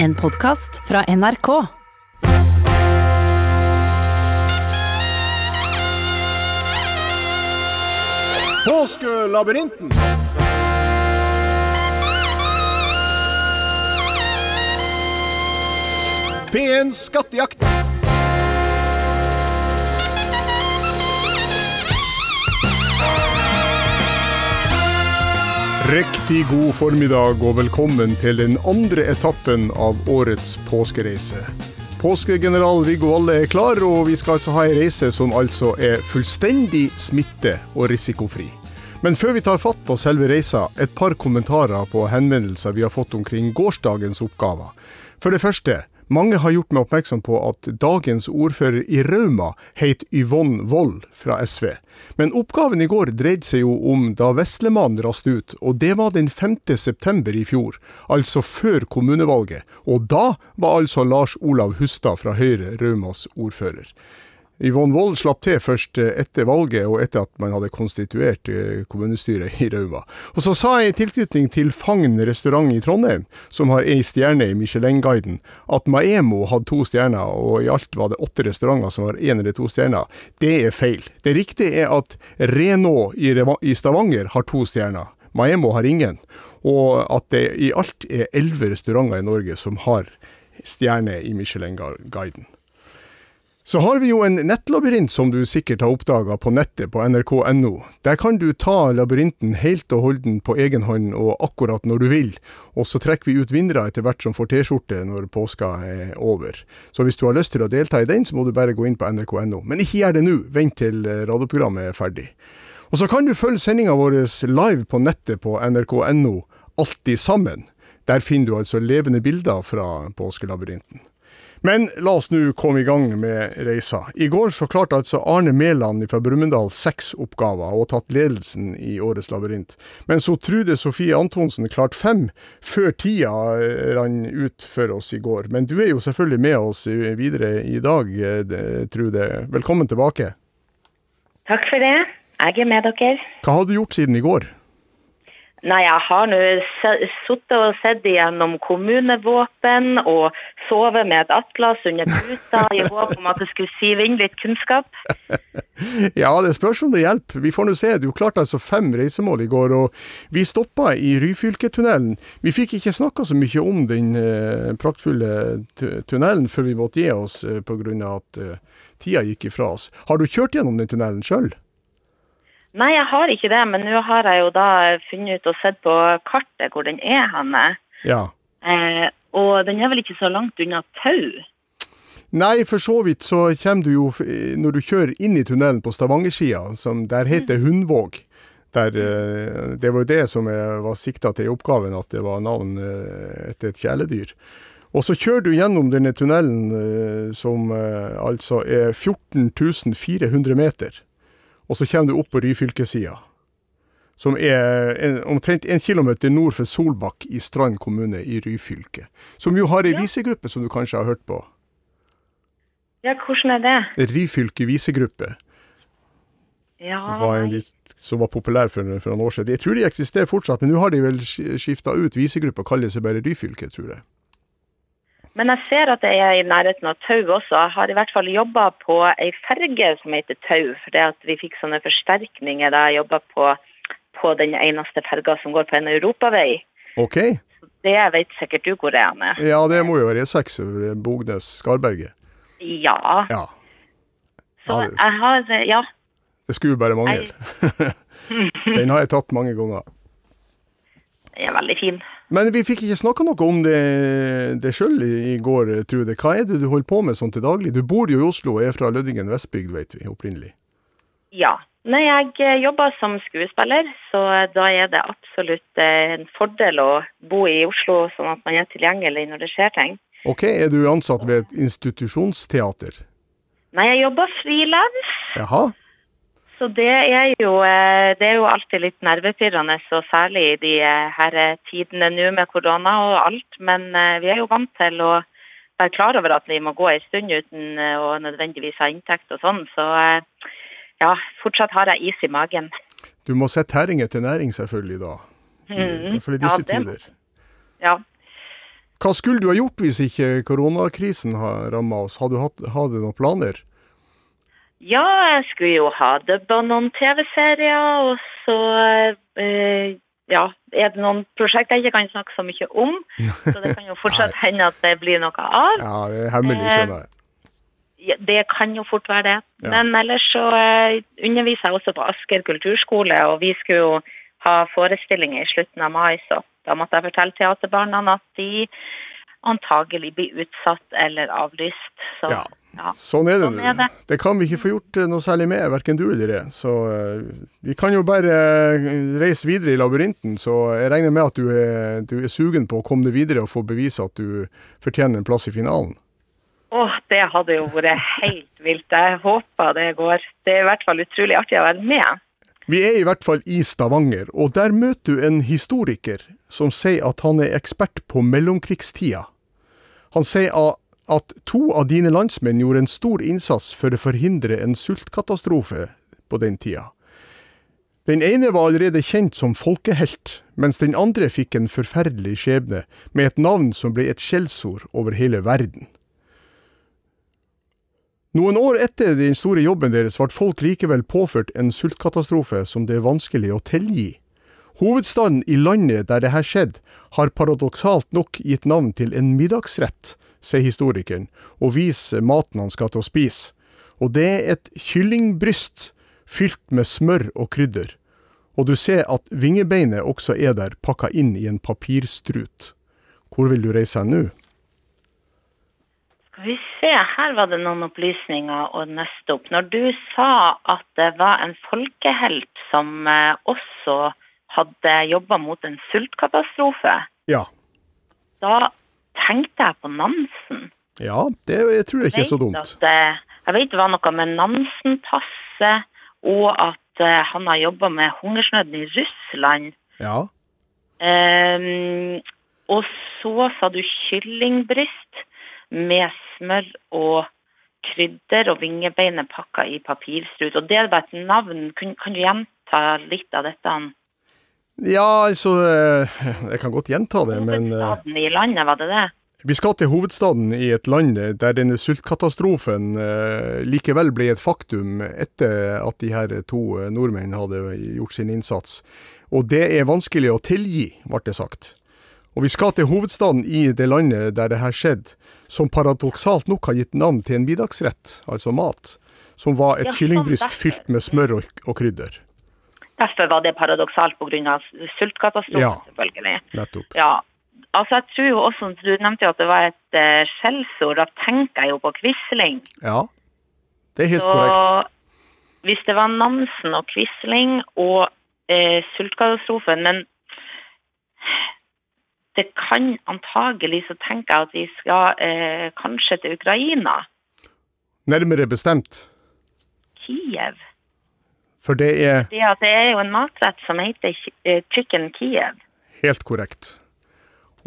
En podkast fra NRK. Påskelabyrinten. P1 Skattejakt. Riktig god formiddag og velkommen til den andre etappen av årets påskereise. Påskegeneral Viggo Valle er klar, og vi skal altså ha ei reise som altså er fullstendig smitte- og risikofri. Men før vi tar fatt på selve reisa, et par kommentarer på henvendelser vi har fått omkring gårsdagens oppgaver. For det første, mange har gjort meg oppmerksom på at dagens ordfører i Rauma het Yvonne Wold fra SV. Men oppgaven i går dreide seg jo om da Veslemannen raste ut, og det var den 5. september i fjor, altså før kommunevalget. Og da var altså Lars Olav Hustad fra Høyre Raumas ordfører. Yvonne Wold slapp til først eh, etter valget og etter at man hadde konstituert eh, kommunestyret i Rauma. Og så sa jeg i tilknytning til Fagn restaurant i Trondheim, som har ei stjerne i Michelin-guiden, at Maemo hadde to stjerner, og i alt var det åtte restauranter som har én eller to stjerner. Det er feil. Det riktige er at Renault i Stavanger har to stjerner. Maemo har ingen. Og at det i alt er elleve restauranter i Norge som har stjerne i Michelin-guiden. Så har vi jo en nettlabyrint som du sikkert har oppdaga på nettet på nrk.no. Der kan du ta labyrinten helt og holden på egen hånd og akkurat når du vil, og så trekker vi ut vinnere etter hvert som får T-skjorte når påska er over. Så hvis du har lyst til å delta i den, så må du bare gå inn på nrk.no. Men ikke gjør det nå, vent til radioprogrammet er ferdig. Og så kan du følge sendinga vår live på nettet på nrk.no, alltid sammen. Der finner du altså levende bilder fra påskelabyrinten. Men la oss nå komme i gang med reisa. I går så klarte altså Arne Mæland fra Brumunddal seks oppgaver og tatt ledelsen i årets labyrint. Men så Trude Sofie Antonsen klarte fem før tida eh, rant ut for oss i går. Men du er jo selvfølgelig med oss videre i dag, eh, Trude. Velkommen tilbake. Takk for det. Jeg er med dere. Hva har du gjort siden i går? Nei, jeg har nå sittet og sett igjennom kommunevåpen og sovet med et atlas under puta i håp om at det skulle sive inn litt kunnskap. ja, det spørs om det hjelper. Vi får nå se. Du klarte altså fem reisemål i går, og vi stoppa i Ryfylketunnelen. Vi fikk ikke snakka så mye om den eh, praktfulle tunnelen før vi måtte gi oss eh, pga. at eh, tida gikk ifra oss. Har du kjørt gjennom den tunnelen sjøl? Nei, jeg har ikke det, men nå har jeg jo da funnet ut og sett på kartet hvor den er henne. Ja. Eh, og den er vel ikke så langt unna Tau? Nei, for så vidt så kommer du jo, når du kjører inn i tunnelen på Stavanger-sida, som der heter mm. Hundvåg. Der, eh, det var jo det som var sikta til i oppgaven, at det var navn eh, etter et kjæledyr. Og så kjører du gjennom denne tunnelen eh, som altså er 14 400 meter. Og så kommer du opp på Ryfylkesida, som er en, omtrent en kilometer nord for Solbakk i Strand kommune i Ryfylke. Som jo har ei ja. visegruppe som du kanskje har hørt på? Ja, hvordan er det? Ryfylke visegruppe. Ja, var en litt, som var populær for, for noen år siden. Jeg tror de eksisterer fortsatt, men nå har de vel skifta ut visegruppa og kaller seg bare Ryfylke, tror jeg. Men jeg ser at jeg er i nærheten av Tau også. Jeg har i hvert fall jobba på ei ferge som heter Tau. For det at vi fikk sånne forsterkninger da jeg jobba på, på, den eneste ferga som går på en europavei. Ok. Det vet sikkert du hvor er. Ja, det må jo være E6 Bognes-Skarberget. Ja. ja. Så ja, det, jeg har Ja. Det skulle bare mangle. den har jeg tatt mange ganger. Den er veldig fin. Men vi fikk ikke snakka noe om det, det sjøl i, i, går, Trude. Hva er det du holder på med sånn til daglig? Du bor jo i Oslo og er fra Lødingen Vestbygd, vet vi, opprinnelig. Ja. Nei, jeg eh, jobber som skuespiller, så da er det absolutt eh, en fordel å bo i Oslo, sånn at man er tilgjengelig når det skjer ting. Ok, Er du ansatt ved et institusjonsteater? Nei, jeg jobber frilans. Jaha. Så det er, jo, eh, det er jo alltid litt nervepirrende, og særlig i de eh, her tidene nå med korona og alt. Men eh, vi er jo vant til å være klar over at vi må gå en stund uten å nødvendigvis ha inntekt og sånn. Så ja, fortsatt har jeg is i magen. Du må sette tæring til næring selvfølgelig da. Mm. fall i disse ja, tider. Ja. Hva skulle du ha gjort hvis ikke koronakrisen har ramma oss? Hadde du hatt, hadde noen planer? Ja, jeg skulle jo ha dubba noen TV-serier, og så eh, ja, er det noen prosjekt jeg ikke kan snakke så mye om. Så det kan jo fortsatt hende at det blir noe av. Ja, det er hemmelig, Eh, skjønner jeg. Ja, det kan jo fort være det. Ja. Men ellers så eh, underviser jeg også på Asker kulturskole, og vi skulle jo ha forestillinger i slutten av mai, så da måtte jeg fortelle teaterbarna at de antagelig blir utsatt eller avlyst. Så Ja. Ja. Sånn er det Sånn nå. det. Kan vi ikke få gjort eh, noe særlig med, verken du eller jeg. Så eh, vi kan jo bare eh, reise videre i labyrinten. Så jeg regner med at du er, du er sugen på å komme deg videre og få bevise at du fortjener en plass i finalen. Åh, det hadde jo vært helt vilt. Jeg håper det går. Det er i hvert fall utrolig artig å være med. Vi er i hvert fall i Stavanger, og der møter du en historiker som sier at han er ekspert på mellomkrigstida. Han sier a- at to av dine landsmenn gjorde en stor innsats for å forhindre en sultkatastrofe på den tida. Den ene var allerede kjent som folkehelt, mens den andre fikk en forferdelig skjebne med et navn som ble et skjellsord over hele verden. Noen år etter den store jobben deres ble folk likevel påført en sultkatastrofe som det er vanskelig å tilgi. Hovedstaden i landet der det her skjedde, har paradoksalt nok gitt navn til en middagsrett, sier historikeren, og viser maten han skal til å spise. Og det er et kyllingbryst fylt med smør og krydder. Og du ser at vingebeinet også er der, pakka inn i en papirstrut. Hvor vil du reise hen nå? Skal vi se, her var det noen opplysninger å nøste opp. Når du sa at det var en folkehelt som eh, også hadde jobba mot en sultkatastrofe, Ja. da tenkte jeg på Nansen. Ja, det jeg tror jeg ikke er så dumt. At, eh, jeg vet det var noe med Nansen-passet, og at eh, han har jobba med hungersnøden i Russland. Ja. Um, og så sa du kyllingbryst med smør og krydder og vingebeinet pakka i papirstrut. Og det er bare et navn. Kan, kan du gjenta litt av dette? Ja, altså eh, Jeg kan godt gjenta det, men Hovedstaden i landet, var det det? Vi skal til hovedstaden i et land der denne sultkatastrofen eh, likevel ble et faktum etter at de her to eh, nordmenn hadde gjort sin innsats. Og det er vanskelig å tilgi, ble det sagt. Og vi skal til hovedstaden i det landet der det her skjedde, som paradoksalt nok har gitt navn til en middagsrett, altså mat, som var et kyllingbryst fylt med smør og, og krydder. Derfor var det paradoksalt pga. sultkatastrofen, Ja. selvfølgelig. Nettopp. Ja. Altså, jeg tror jo også, Du nevnte jo at det var et uh, skjellsord. Da tenker jeg jo på Quisling. Ja, det er helt Så korrekt. hvis det var Nansen og Quisling og uh, sultkatastrofen Men det kan antagelig så tenker jeg at vi skal uh, kanskje til Ukraina. Nærmere bestemt. Kiev. For det er Det, at det er jo en matrett som heter chicken Kiev. helt korrekt.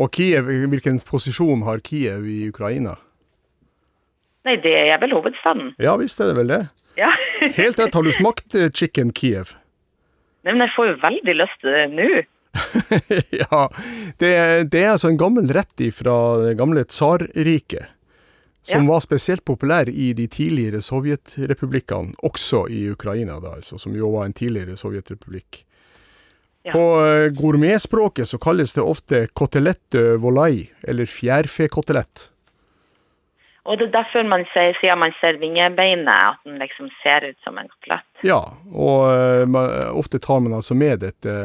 Og Kiev, hvilken posisjon har Kiev i Ukraina? Nei, det er vel hovedstaden. Ja visst er det vel det. Ja. Helt rett, har du smakt eh, chicken Kiev? Nei, men jeg får jo veldig lyst til det nå. ja, det, det er altså en gammel rett fra det gamle tsarriket. Som var spesielt populær i de tidligere sovjetrepublikkene, også i Ukraina, da, altså, som jo var en tidligere sovjetrepublikk. Ja. På eh, gourmetspråket så kalles det ofte kotelette volai, eller fjærfekotelett. Og det er derfor man sier, sier man ser vingebeinet, at den liksom ser ut som en kotelett. Ja, og eh, man, ofte tar man altså med dette,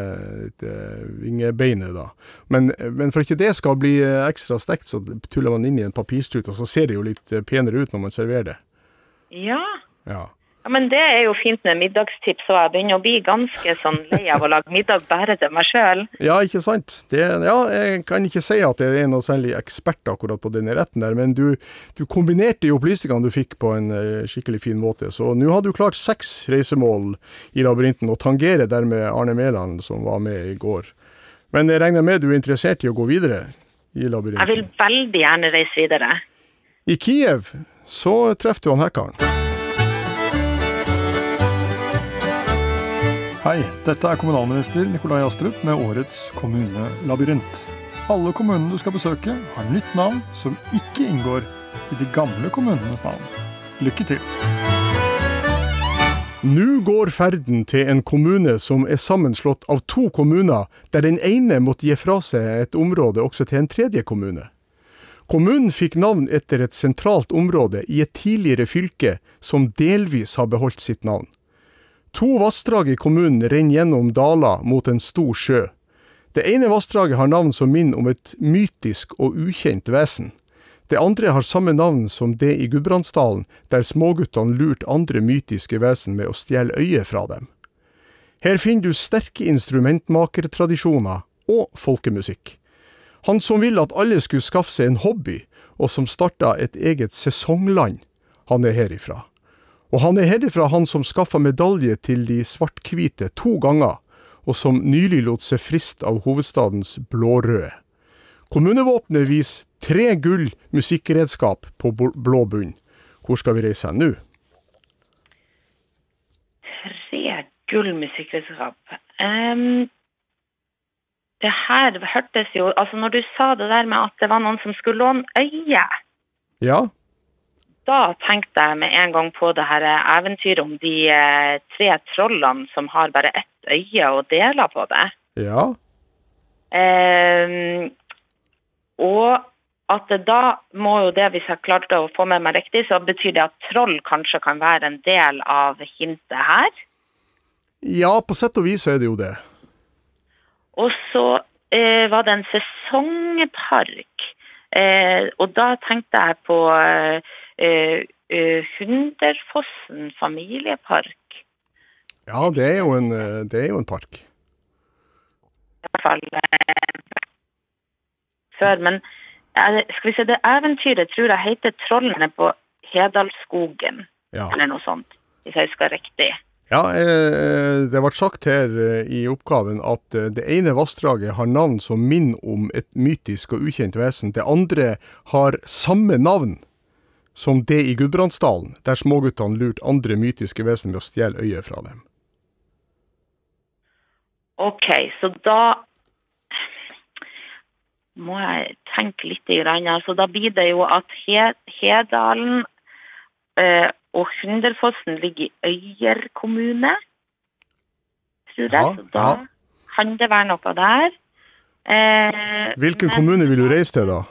dette vingebeinet, da. Men, men for ikke det skal bli eh, ekstra stekt, så tuller man inn i en papirstrut, og så ser det jo litt penere ut når man serverer det. Ja. Ja. Ja, men det er jo fint med middagstips, og jeg begynner å bli ganske sånn lei av å lage middag bare til meg sjøl. Ja, ikke sant. Det, ja, jeg kan ikke si at jeg er noe særlig ekspert akkurat på denne retten der, men du, du kombinerte jo opplysningene du fikk på en eh, skikkelig fin måte. Så nå har du klart seks reisemål i labyrinten, og tangerer dermed Arne Mæland, som var med i går. Men jeg regner med du er interessert i å gå videre i labyrinten? Jeg vil veldig gjerne reise videre. I Kiev så treffer du han her Hei, dette er kommunalminister Nikolai Astrup med årets kommunelabyrint. Alle kommunene du skal besøke, har nytt navn som ikke inngår i de gamle kommunenes navn. Lykke til! Nå går ferden til en kommune som er sammenslått av to kommuner, der den ene måtte gi fra seg et område også til en tredje kommune. Kommunen fikk navn etter et sentralt område i et tidligere fylke som delvis har beholdt sitt navn. To vassdrag i kommunen renner gjennom daler mot en stor sjø. Det ene vassdraget har navn som minner om et mytisk og ukjent vesen. Det andre har samme navn som det i Gudbrandsdalen, der småguttene lurte andre mytiske vesen med å stjele øyet fra dem. Her finner du sterke instrumentmakertradisjoner og folkemusikk. Han som ville at alle skulle skaffe seg en hobby, og som starta et eget sesongland, han er herifra. Og han er herifra han som skaffa medalje til de svart-hvite to ganger, og som nylig lot seg friste av hovedstadens blårøde. Kommunevåpenet viser tre gull musikkredskap på blå bunn. Hvor skal vi reise hen nå? Tre gull musikkredskap. Um, det her hørtes jo Altså, når du sa det der med at det var noen som skulle låne øye Ja. Da tenkte jeg med en gang på det her eventyret om de eh, tre trollene som har bare ett øye og deler på det. Ja. Eh, og at da må jo det, hvis jeg klarte å få med meg riktig, så betyr det at troll kanskje kan være en del av hintet her? Ja, på sett og vis er det jo det. Og så eh, var det en sesongpark. Eh, og da tenkte jeg på eh, eh Hunderfossen familiepark. Ja, det er jo en, eh, det er jo en park. I hvert fall eh, før. Men skal vi se, det eventyret tror jeg heter 'Trollene på Hedalsskogen'. Ja. Eller noe sånt, hvis jeg husker riktig. Ja, eh, det ble sagt her eh, i oppgaven at eh, det ene vassdraget har navn som minner om et mytisk og ukjent vesen. Det andre har samme navn som det i Gudbrandsdalen, der småguttene lurte andre mytiske vesen ved å stjele øyet fra dem. OK, så da må jeg tenke litt. Altså, da blir det jo at Hedalen eh, og Hunderfossen ligger i Øyer kommune, tror jeg. Ja, så da ja. kan det være noe der. Eh, Hvilken men- kommune vil du reise til, da?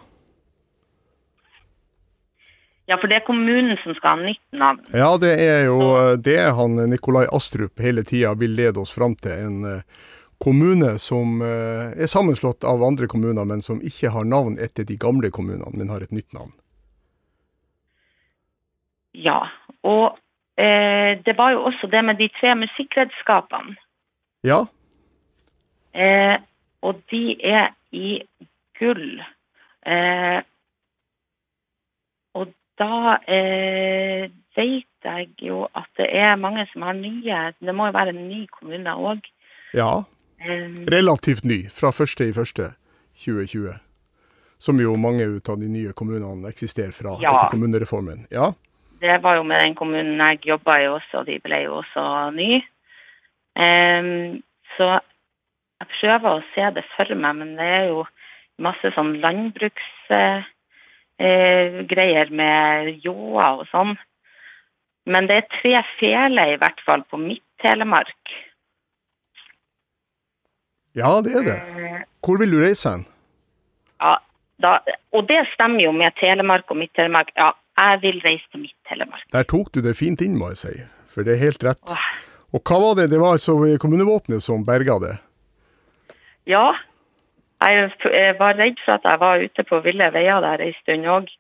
Ja, for det er kommunen som skal ha nytt navn. Ja, det er jo det er han Nikolai Astrup hele tida vil lede oss fram til. En eh, kommune som eh, er sammenslått av andre kommuner, men som ikke har navn etter de gamle kommunene, men har et nytt navn. Ja, og eh, det var jo også det med de tre musikkredskapene. Ja, Eh, og de er i gull. Eh, da eh, vet jeg jo at det er mange som har nye Det må jo være en ny kommune òg. ja. Eh, Relativt ny, fra første i første 2020. Som jo mange ut av de nye kommunene eksisterer fra Ja. etter kommunereformen. Ja, det var jo med den kommunen jeg jobba i også, og de ble jo også ny. Um, så jeg prøver å se det for meg, men det er jo masse sånn landbruksgreier eh, greier med ljåer og sånn. Men det er tre feler i hvert fall på Midt-Telemark. ja det er det. Hvor vil du reise hen? ja, da, og det stemmer jo med Telemark og Midt-Telemark. Ja, jeg vil reise til Midt-Telemark. Der tok du det fint inn, må jeg si. For det er helt rett. Åh. Og hva var det? Det var altså kommunevåpenet som berga det? Ja, jeg eh, var redd for at jeg var ute på ville veier der en stund òg.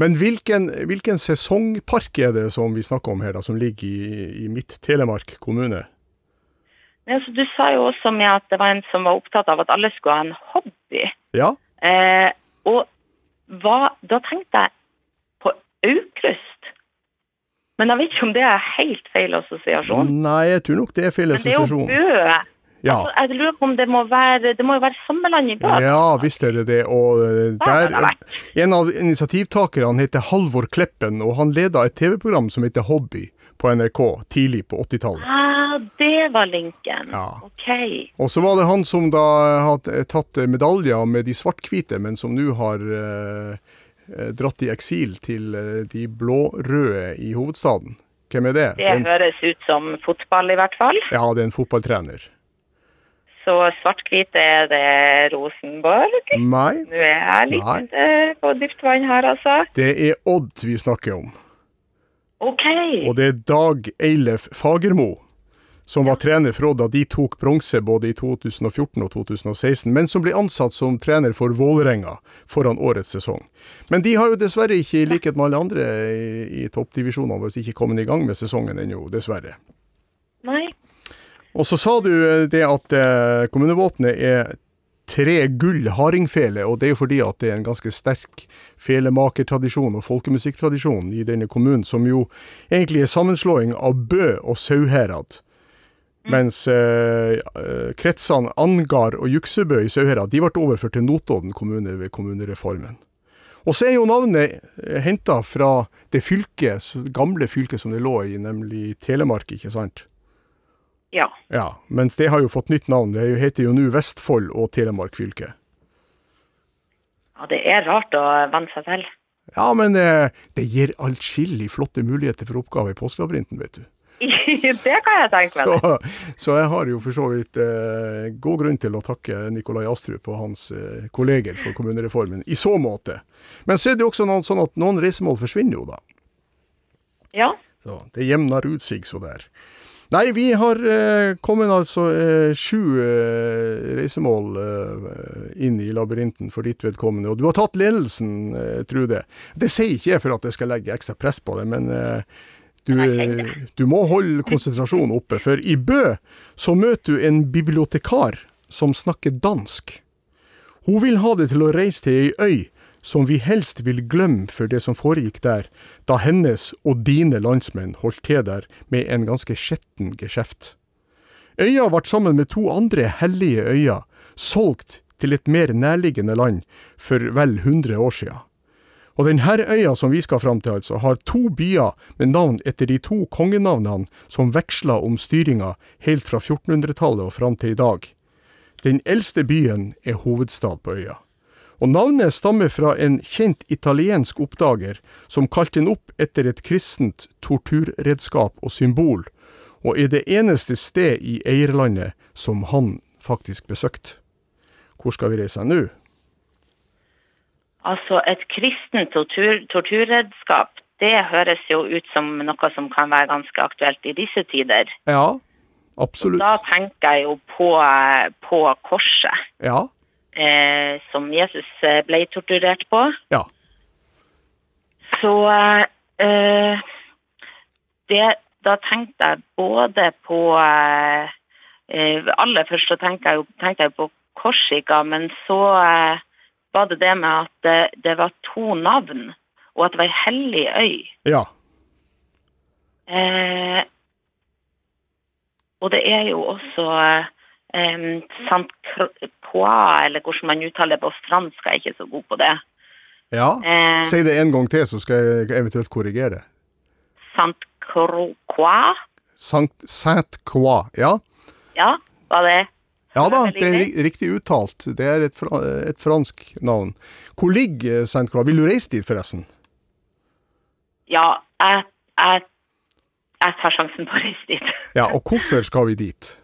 Men hvilken, hvilken sesongpark er det som vi snakker om her, da, som ligger i, i Midt-Telemark kommune? Altså, du sa jo også med at det var en som var opptatt av at alle skulle ha en hobby. Ja, Eh, og hva, da tenkte jeg på Aukrust. Men jeg vet ikke om det er helt feil assosiasjon. Nei, jeg tror nok det er feil assosiasjon. Men det er jo. Bø. Ja. Altså, jeg lurer på om det må være Det må jo være sommerland i dag? ja, visst er det det. Og eh, Der en av initiativtakerne heter Halvor Kleppen, og han leda et TV-program som heter Hobby på NRK tidlig på 80-tallet. Ah, det var linken. Ja. OK. Og så var det han som da hadde tatt medaljer med de svart-hvite, men som nå har eh, eh, dratt i eksil til eh, de blå-røde i hovedstaden. Hvem er det? Det er en, høres ut som fotball, i hvert fall. ja, det er en fotballtrener. Så svart-hvit er det Rosenborg. Nei, Nå er jeg litt Nei. eh, på dypt vann her, altså. det er Odd vi snakker om. OK. Og det er Dag Eilef Fagermo som var trener for Odd da de tok bronse både i 2014 og 2016, men som ble ansatt som trener for Vålerenga foran årets sesong. Men de har jo dessverre ikke, i likhet med alle andre i, i toppdivisjonene, våre, ikke kommet i gang med sesongen ennå, dessverre. Og så sa du eh, det at eh, kommunevåpenet er tre gull hardingfele, og det er jo fordi at det er en ganske sterk felemakertradisjon og folkemusikktradisjon i denne kommunen, som jo egentlig er sammenslåing av Bø og Sauherad. Mens eh, eh, kretsene Angar og Juksebø i Sauherad de ble overført til Notodden kommune ved kommunereformen. Og så er jo navnet henta fra det fylket, gamle fylket som det lå i, nemlig Telemark, ikke sant? Ja. Ja, mens det har jo fått nytt navn. Det heter jo nå Vestfold og Telemark fylke. ja. Det er rart å venne seg til. Ja, men eh, det gir atskillig flotte muligheter for oppgaver i postlabyrinten, vet du. det kan jeg tenke meg. Så, så jeg har jo for så vidt eh, god grunn til å takke Nikolai Astrup og hans eh, kolleger for kommunereformen, i så måte. Men så er det jo også noen, sånn at noen reisemål forsvinner jo da. Ja. Så det jevner ut seg så der. Nei, vi har eh, kommet altså eh, sju eh, reisemål eh, inn i labyrinten for ditt vedkommende, og du har tatt ledelsen, eh, Trude. Det sier ikke jeg for at jeg skal legge ekstra press på det, men eh, du, eh, du må holde konsentrasjonen oppe, for i Bø så møter du en bibliotekar som snakker dansk. Hun vil ha det til å reise til ei øy som vi helst vil glemme for det som foregikk der, da hennes og dine landsmenn holdt til der med en ganske skjetten geskjeft. Øya ble sammen med to andre hellige øyer solgt til et mer nærliggende land for vel 100 år siden. Og denne øya som vi skal fram til, altså, har to byer med navn etter de to kongenavnene som veksla om styringa helt fra 1400-tallet og fram til i dag. Den eldste byen er hovedstad på øya. Og navnet stammer fra en kjent italiensk oppdager som kalte den opp etter et kristent torturredskap og symbol, og er det eneste sted i eierlandet som han faktisk besøkte. Hvor skal vi reise nå? Altså, et kristent tortur, torturredskap, det høres jo ut som noe som kan være ganske aktuelt i disse tider. Ja, absolutt. Da tenker jeg jo på, på korset, Ja, eh, som Jesus eh, ble torturert på. ja. Så eh, det, da tenkte jeg både på eh, eh, Aller først så tenkte jeg, jo, tenkte jeg på Korsika, men så eh, var det det med at det, det var to navn, og at det var ei hellig øy. Ja. Eh, og det er jo også eh, Sant Croix, eller hvordan man uttaler det på fransk, er ikke så god på det. ja. Eh, Si det en gang til, så skal jeg eventuelt korrigere det. Sant Croix, Sankt Saint-Croix, ja. ja, var det Ja da, det er riktig? uttalt. Det er et, fra, et fransk navn. Hvor ligger Saint-Croix? Vil du reise dit, forresten? Ja, jeg, jeg, jeg tar sjansen på å reise dit. Ja, og hvorfor skal vi dit?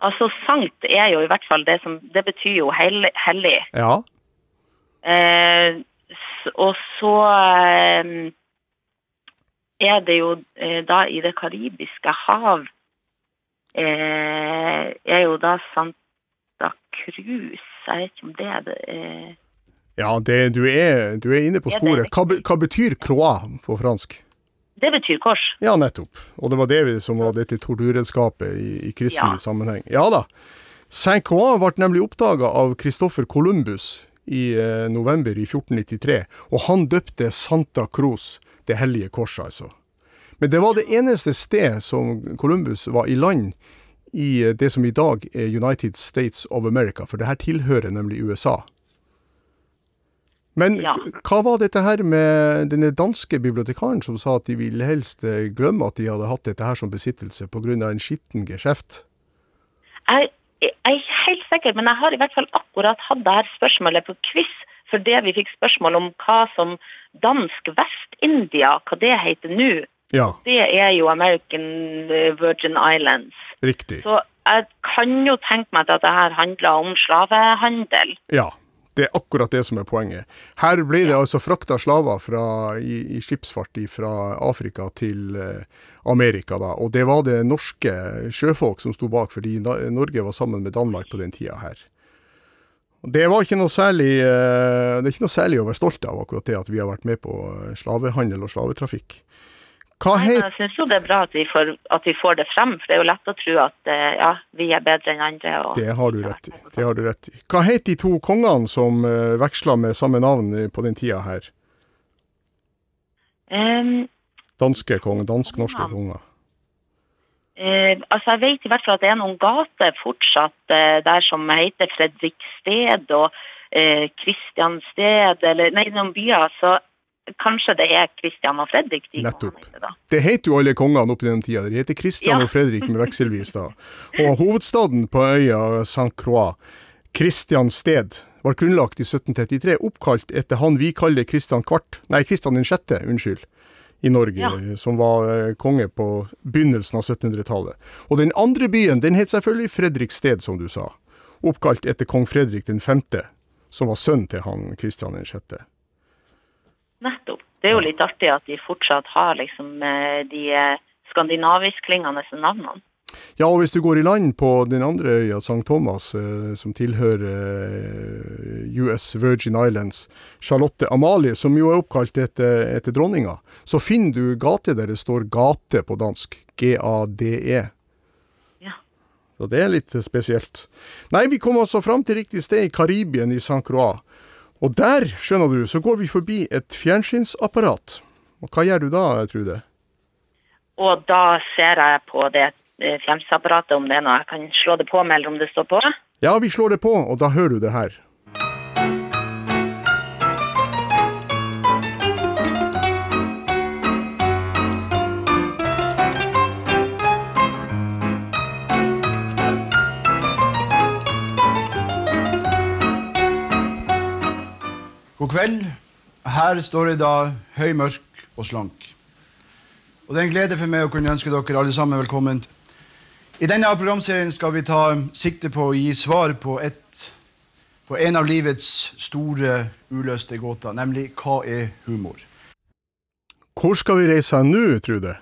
Altså, sankt er jo i hvert fall det som Det betyr jo hell- hellig. Ja, Eh, og så eh, er det jo eh, da i det karibiske hav eh, er jo da Santa Cruz Jeg vet ikke om det er det eh, ja det, du, er, du er inne på sporet. Hva, hva betyr croix på fransk? Det betyr kors. Ja, nettopp. Og det var det vi- som var dette torturredskapet i, i kristen Ja. sammenheng. Ja da. Saint-Croix ble nemlig oppdaga av Christoffer Columbus i eh, november i 1493, og han døpte Santa Cruz, det hellige korset, altså. Men det var det eneste sted som Columbus var i land i eh, det som i dag er United States of America, for det her tilhører nemlig USA. Men Ja. hva var dette her med denne danske bibliotekaren som sa at de ville helst eh, glemme at de hadde hatt dette her som besittelse pga. en skitten geskjeft? Jeg, jeg er ikke helt sikker, men jeg har i hvert fall akkurat hatt det her spørsmålet på quiz fordi vi fikk spørsmål om hva som dansk Vest-India, hva det heter nå. Ja, Det er jo American eh, Virgin Islands. riktig. Så jeg kan jo tenke meg at dette her handler om slavehandel. Ja, det er akkurat det som er poenget. Her blir det altså frakta slaver fra, i, i skipsfart fra Afrika til eh, Amerika, da. Og det var det norske sjøfolk som sto bak, fordi Norge var sammen med Danmark på den tida her. Det var ikke særlig eh, Det er ikke noe særlig å være stolt av, akkurat det at vi har vært med på eh, slavehandel og slavetrafikk. Nei, men jeg syns jo det er bra at vi, får, at vi får det frem, for det er jo lett å tro at eh, ja, vi er bedre enn andre. Og, Det har du rett i. Det har du rett i. Hva het de to kongene som uh, veksla med samme navn eh, på den tida her? Um, Danske konger, dansk-norske Ja. konger. Uh, altså Jeg vet i hvert fall at det er noen gater fortsatt uh, der som heter Fredriksted og Kristiansted, uh, eller nei, noen byer. Så kanskje det er Kristian og Fredrik de Nettopp. heter da. Det heter jo alle kongene opp i den tida. De heter Kristian Ja. og Fredrik med vekselvis, da. Og hovedstaden på øya St. Croix, Kristiansted, var grunnlagt i 1733, oppkalt etter han vi kaller Kristian Kvart, nei, Kristian den sjette, unnskyld, i Norge, Ja. som var eh, konge på begynnelsen av 1700-tallet. Og den andre byen, den het selvfølgelig Fredrikssted, som du sa, oppkalt etter kong Fredrik den femte, som var sønn til han Kristian den sjette. Nettopp. Det er jo litt artig at de fortsatt har liksom eh, de eh, skandinavisk-klingende navnene. Ja, og hvis du går i land på den andre øya, St. Thomas, eh, som tilhører US Virgin Islands, Charlotte Amalie, som jo er oppkalt etter, etter dronninga, så finner du gate der det står gate på dansk. G-A-D-E. Ja. Så det er litt spesielt. Nei, vi kom altså fram til riktig sted i Karibien, i St. Croix. Og der, skjønner du, så går vi forbi et fjernsynsapparat. Og hva gjør du da, Trude? Og da ser jeg på det fjernsynsapparatet om det er noe jeg kan slå det på med, eller om det står på. Ja, vi slår det på, og da hører du det her. God kveld. Her står jeg da høy, mørk og slank. Og det er en glede for meg å kunne ønske dere alle sammen velkommen. I denne programserien skal vi ta sikte på å gi svar på, et, på en av livets store uløste gåter, nemlig hva er humor? Hvor skal vi reise hen nå, Trude?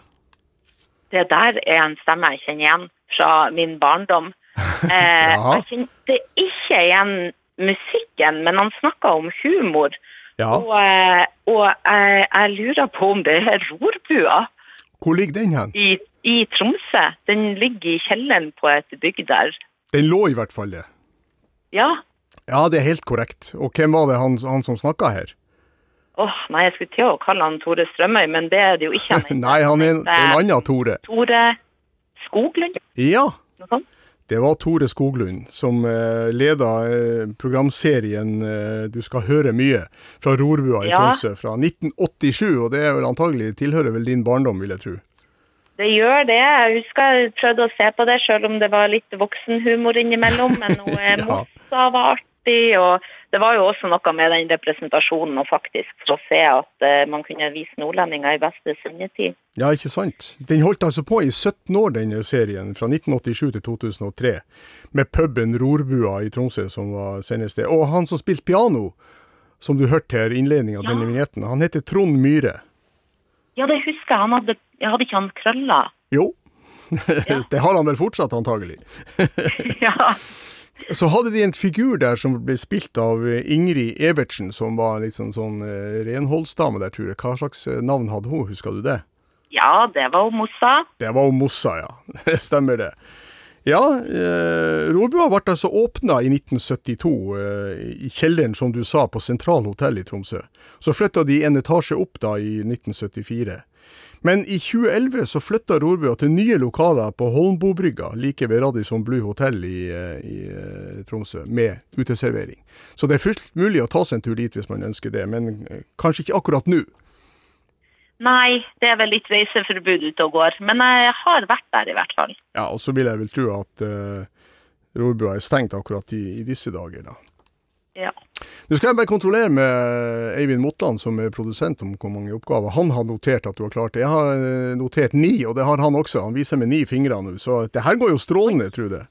Det der er en stemme jeg kjenner igjen fra min barndom. Eh, Jaha. jeg kjente ikke igjen musikken, men han snakka om humor. Ja, Og, eh, og jeg, jeg lurer på om det er rorbua hvor ligger den hen? i, i Tromsø. Den ligger i kjelleren på et bygg der. Den lå i hvert fall det. Ja. Ja, det er helt korrekt. Og hvem var det han, han som snakka her? Åh, nei, jeg skulle til å kalle han Tore Strømøy, men det er det jo ikke. han. Nei, han er en, en annen Tore. Tore Skoglund, Ja, noe sånt. Det var Tore Skoglund som eh, leda eh, programserien eh, Du skal høre mye fra Rorbua i Ja. Tromsø fra 1987, og det er vel antagelig tilhører vel din barndom, vil jeg tro. Det gjør det. Jeg husker jeg prøvde å se på det, selv om det var litt voksenhumor innimellom. Men noe Ja. Mossa var artig, og det var jo også noe med den representasjonen og faktisk for å se at eh, man kunne vise nordlendinger i beste sendetid. Ja, ikke sant? Den holdt altså på i 17 år, denne serien, fra 1987 til 2003, med puben Rorbua i Tromsø som var sendested. Og han som spilte piano, som du hørte her i innledningen av Ja. denne vignetten, han heter Trond Myhre. Ja, det husker jeg. Han hadde, hadde ikke han krøller? Jo, det har han vel fortsatt antagelig. ja. Så hadde de en figur der som ble spilt av eh, Ingrid Evertsen, som var litt sånn, sånn eh, renholdsdame der, tror jeg. Hva slags eh, navn hadde hun, husker du det? ja, det var Mossa. Det var Mossa, ja. Stemmer det. Ja, eh, Rorbua ble altså åpna i 1972, eh, i kjelleren, som du sa, på Sentral hotell i Tromsø. Så flytta de en etasje opp da i 1974. Men i 2011 så flytta rorbua til nye lokaler på Holmbobrygga, like ved Radisson Blue hotell i, eh, i eh, Tromsø, med uteservering. Så det er fullt mulig å ta seg en tur dit hvis man ønsker det, men eh, kanskje ikke akkurat nå. Nei, det er vel litt reiseforbud ute og går. Men jeg har vært der, i hvert fall. Ja, og så vil jeg vel tro at uh, rorbua er stengt akkurat i, i disse dager, da. Ja. Nå skal jeg bare kontrollere med Eivind Motland, som er produsent, om hvor mange oppgaver han har notert at du har klart. Jeg har eh, notert ni, og det har han også. Han viser med ni fingre nå, så det her går jo strålende, jeg.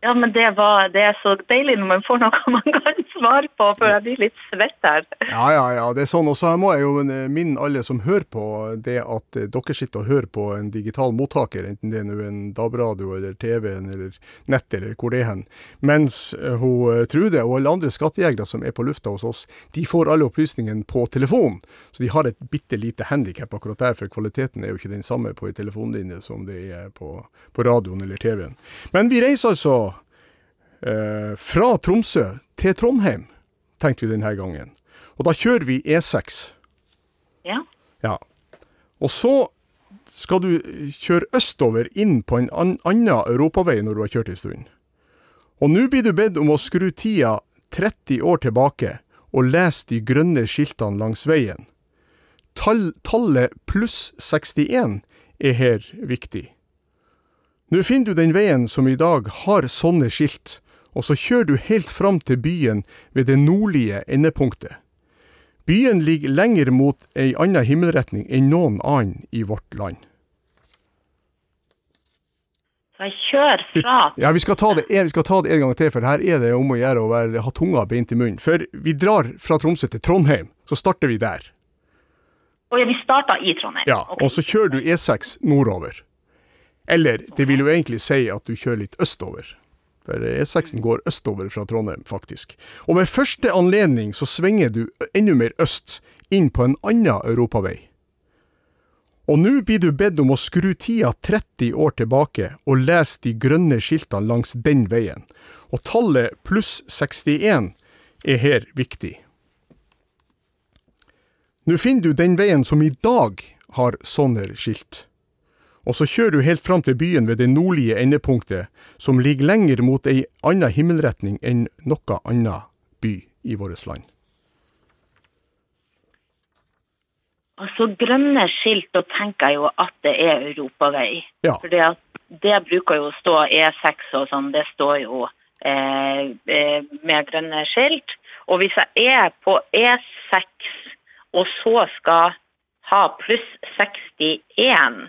Ja, men det, var, det er så deilig når man får noe man kan svare på, for jeg blir litt svett her. Ja, ja, ja, det er sånn. Og så må jeg jo minne alle som hører på, det at eh, dere sitter og hører på en digital mottaker, enten det er en DAB-radio eller TV-en eller nett eller hvor det er hen. Mens eh, hun eh, Trude og alle andre skattejegere som er på lufta hos oss, de får alle opplysningene på telefon. Så de har et bitte lite handikap akkurat der, for kvaliteten er jo ikke den samme på ei telefonlinje som det er på, på radioen eller TV-en. Men vi reiser altså fra Tromsø til Trondheim, tenkte vi denne gangen. Og da kjører vi E6. Ja. Ja. Og så skal du kjøre østover inn på en annen europavei når du har kjørt en stund. Og nå blir du bedt om å skru tida 30 år tilbake og lese de grønne skiltene langs veien. Tall, tallet pluss 61 er her viktig. Nå finner du den veien som i dag har sånne skilt, og så kjører du helt fram til byen ved det nordlige endepunktet. Byen ligger lenger mot ei anna himmelretning enn noen annen i vårt land. Så jeg kjører fra Ja, vi skal ta det, vi skal ta det en gang til, for her er det om å gjøre å være, ha tunga beint i munnen. For vi drar fra Tromsø til Trondheim, så starter vi der. Og vi starta i Trondheim. Ja, okay. og så kjører du E6 nordover. Eller, det vil jo egentlig si at du kjører litt østover. For E6-en går østover fra Trondheim, faktisk. Og ved første anledning så svinger du enda mer øst, inn på en annen europavei. Og nå blir du bedt om å skru tida 30 år tilbake og lese de grønne skiltene langs den veien. Og tallet pluss 61 er her viktig. Nå finner du den veien som i dag har sånne skilt. Og så kjører du helt fram til byen ved det nordlige endepunktet, som ligger lenger mot ei anna himmelretning enn noe anna by i vårt land. Altså, grønne skilt, da tenker jeg jo at det er europavei. Ja. For det, det bruker jo å stå E6 og sånn, det står jo eh, eh, med grønne skilt. Og hvis jeg er på E6 og så skal ha pluss 61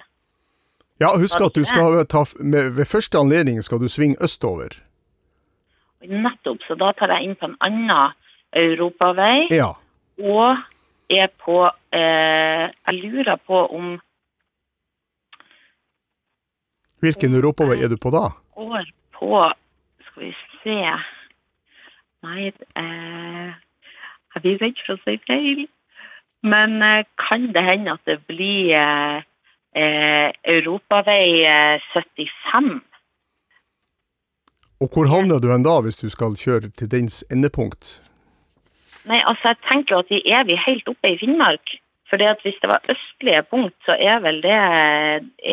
Ja, husk at du skal ta, med, ved første anledning skal du svinge østover. Nettopp, så da tar jeg inn på en annen europavei. Ja. Og er på eh, Jeg lurer på om Hvilken europavei er du på da? går på Skal vi se Nei, eh, jeg blir redd for å si feil. Men eh, kan det hende at det blir eh, eh, europavei eh, 75? Og hvor havner du hen da, hvis du skal kjøre til dens endepunkt? Nei, altså jeg tenker at vi er vi helt oppe i Finnmark. For det at hvis det var østlige punkt, så er vel det,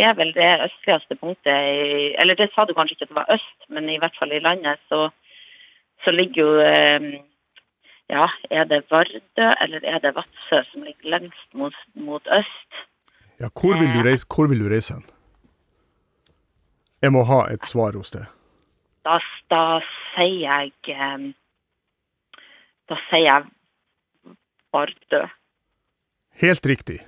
er vel det østligste punktet i, Eller det sa du kanskje ikke at det var øst, men i hvert fall i landet så, så ligger jo eh, Ja, er det Vardø eller er det Vadsø som ligger lengst mot, mot øst? Ja, hvor vil du reise, hvor vil du reise hen? Jeg må ha et svar hos deg. Da, da sier jeg eh, Da sier jeg Vardø. Helt riktig.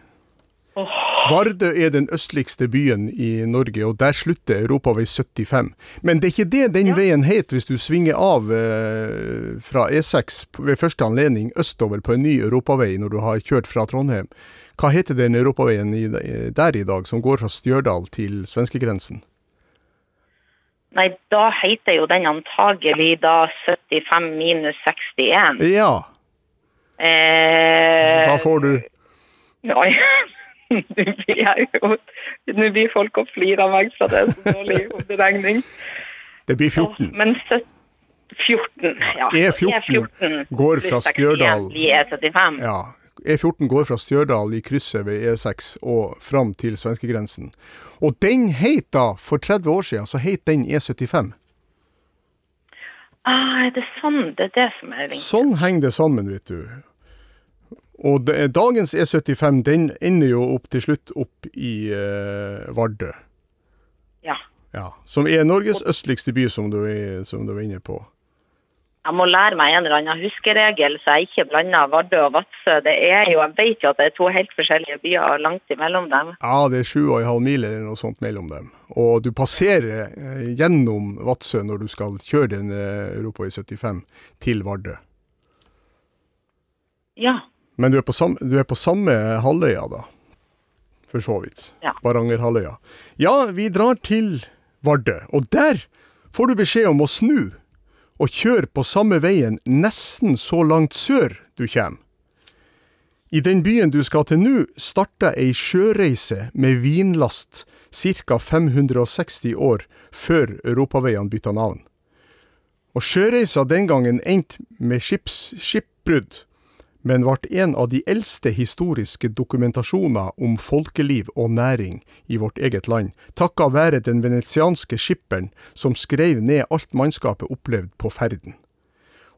Vardø er den østligste byen i Norge, og der slutter Europavei 75. Men det er ikke det den veien het hvis du svinger av eh, fra E6 ved første anledning østover på en ny europavei når du har kjørt fra Trondheim. Hva heter den europaveien i, der i dag, som går fra Stjørdal til svenskegrensen? Nei, da heter jo den antagelig da 75 minus 61. Ja, Eh, da får du Nei, nå blir folk og flirer av meg, så det er så dårlig hoderegning. Det blir 14. Men 14, ja. E14 går fra pluss 61 Stjørdal. Ja. E14 går fra Stjørdal i krysset ved E6 og fram til svenskegrensen. Og den het da, for 30 år siden, så het den E75. Ah, er det sånn? Det er det som er vinkel. Sånn henger det sammen, vet du. Og det, dagens E75 den ender jo opp til slutt opp i eh, Vardø. Ja. Ja, som er Norges østligste by, som du, er, som du var inne på. Jeg må lære meg en eller annen huskeregel, så jeg ikke blander Vardø og Vadsø. Det er jo, Jeg vet jo at det er to helt forskjellige byer langt imellom dem. Ja, det er sju og en halv mil eller noe sånt mellom dem. Og du passerer eh, gjennom Vadsø når du skal kjøre den Europa Europavei 75 til Vardø. Ja. Men du er på samme, du er på samme halvøya, da. For så vidt. Ja. Varangerhalvøya. Ja, vi drar til Vardø, og der får du beskjed om å snu og kjøre på samme veien nesten så langt sør du kommer. I den byen du skal til nå, starta ei sjøreise med vinlast ca. 560 år før europaveiene bytta navn. Og sjøreisa den gangen endte med skips, skipbrudd, men ble en av de eldste historiske dokumentasjoner om folkeliv og næring i vårt eget land, takka være den venetianske skipperen som skrev ned alt mannskapet opplevde på ferden.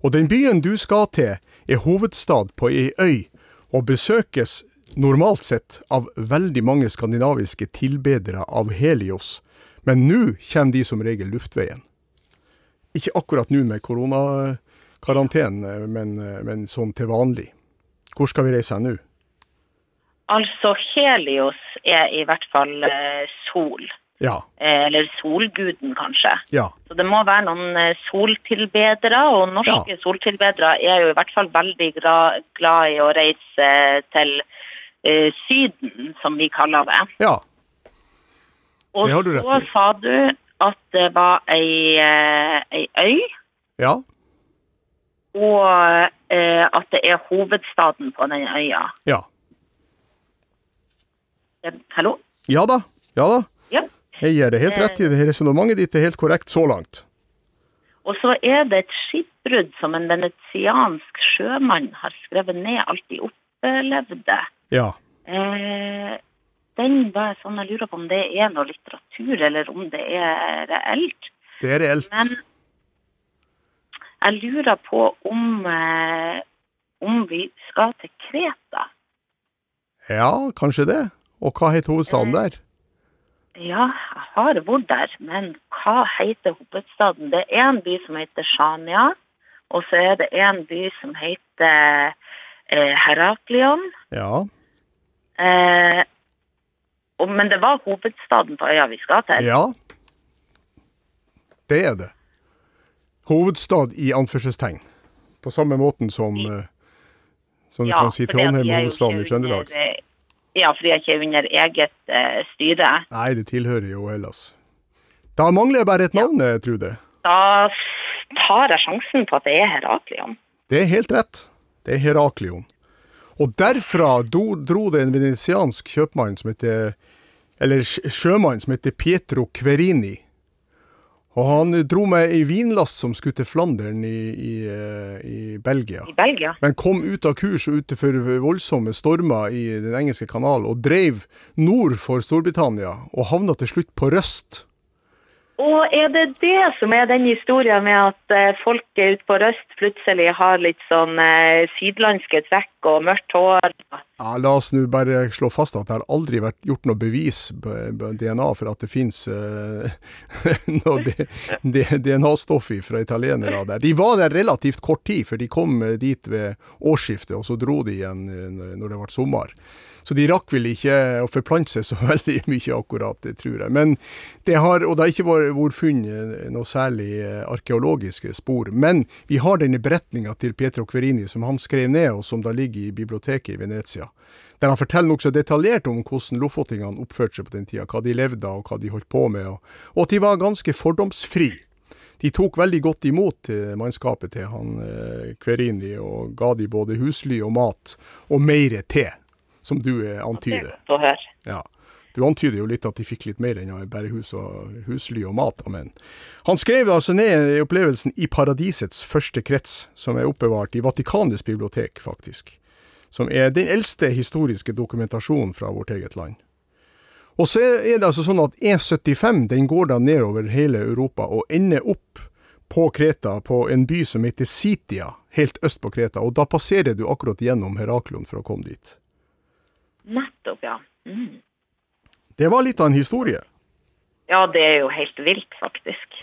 Og den byen du skal til, er hovedstad på ei øy, og besøkes normalt sett av veldig mange skandinaviske tilbedere av Helios, men nå kommer de som regel luftveien. Ikke akkurat nå med koronakarantene, men, men sånn til vanlig. Hvor skal vi reise nå? Altså, Helios er i hvert fall eh, sol. Ja, Eh, eller solguden, kanskje. ja, Så det må være noen eh, soltilbedere, og norske Ja. soltilbedere er jo i hvert fall veldig glad i å reise til eh, Syden, som vi kaller det. ja. Og Det har du rett så sa du at det var ei, ei øy, Ja, og eh, at det er hovedstaden på den øya. ja. Eh, Hallo? Ja da, ja da. Ja. Jeg gir deg helt rett i det. Resonnementet ditt er helt korrekt så langt. Og så er det et skipbrudd som en venetiansk sjømann har skrevet ned alt de opplevde. Ja. Eh, den var sånn jeg lurer på om det er noe litteratur, eller om det er reelt. Det er reelt. Men jeg lurer på om, eh, om vi skal til Kreta. Ja, kanskje det. Og hva heter hovedstaden der? Ja, jeg har vært der, men hva heter hovedstaden? Det er en by som heter Shania, og så er det en by som heter eh, Heraklion. Ja. Eh, og, men det var hovedstaden på øya vi skal til. Ja. Det er det. Hovedstad i anførselstegn. På samme måten som, eh, som du kan si Trondheim hovedstaden i Trøndelag. eh, Ja, for de er ikke under eget uh, styre. Nei, det tilhører jo Hellas. Da mangler jeg bare et navn, ja. Trude. Da tar jeg sjansen på at det er Heraklion. Det er helt rett. Det er Heraklion. Og derfra dro det en venetiansk kjøpmann som heter Eller sjømann som heter Pietro Querini. Og han dro med ei vinlast som skulle til Flandern i, i, eh, i Belgia. I Belgia. Men kom ut av kurs og ute for voldsomme stormer i Den engelske kanal, og dreiv nord for Storbritannia, og havna til slutt på Røst. Og er det det som er den historien med at eh, folk ute på Røst plutselig har litt sånn eh, sydlandske trekk og mørkt hår? Ja, La oss nå bare slå fast at det har aldri vært gjort noe bevis på DNA for at det fins noe D- D- DNA-stoff fra italienere der. De var der relativt kort tid, for de kom eh, dit ved årsskiftet, og så dro de igjen eh, når det ble sommer. Så de rakk vel ikke å forplante seg så veldig mye akkurat, det tror jeg. Men det har, og det har ikke vært, funnet noe særlig eh, arkeologiske spor. Men vi har denne beretninga til Pietro Querini som han skrev ned, og som da ligger i biblioteket i Venezia. Der han forteller nokså detaljert om hvordan lofotingene oppførte seg på den tida, hva de levde av, og hva de holdt på med, og, at de var ganske fordomsfri. De tok veldig godt imot eh, mannskapet til han eh, og ga de både husly og mat, og mer te, som du eh, Det er antyder. godt. Ja. Du antyder jo litt at de fikk litt mer enn bare hus og husly og mat. Amen. han skrev altså ned opplevelsen i Paradisets første krets, som er oppbevart i Vatikanets bibliotek, faktisk. som er den eldste historiske dokumentasjonen fra vårt eget land. Og så er det altså sånn at E75 den går da nedover hele Europa og ender opp på Kreta, på en by som heter Sitia, helt øst på Kreta. Og da passerer du akkurat gjennom Heraklion for å komme dit. Nettopp, ja. Mm. Det var litt av en historie. Ja, det er jo helt vilt, faktisk.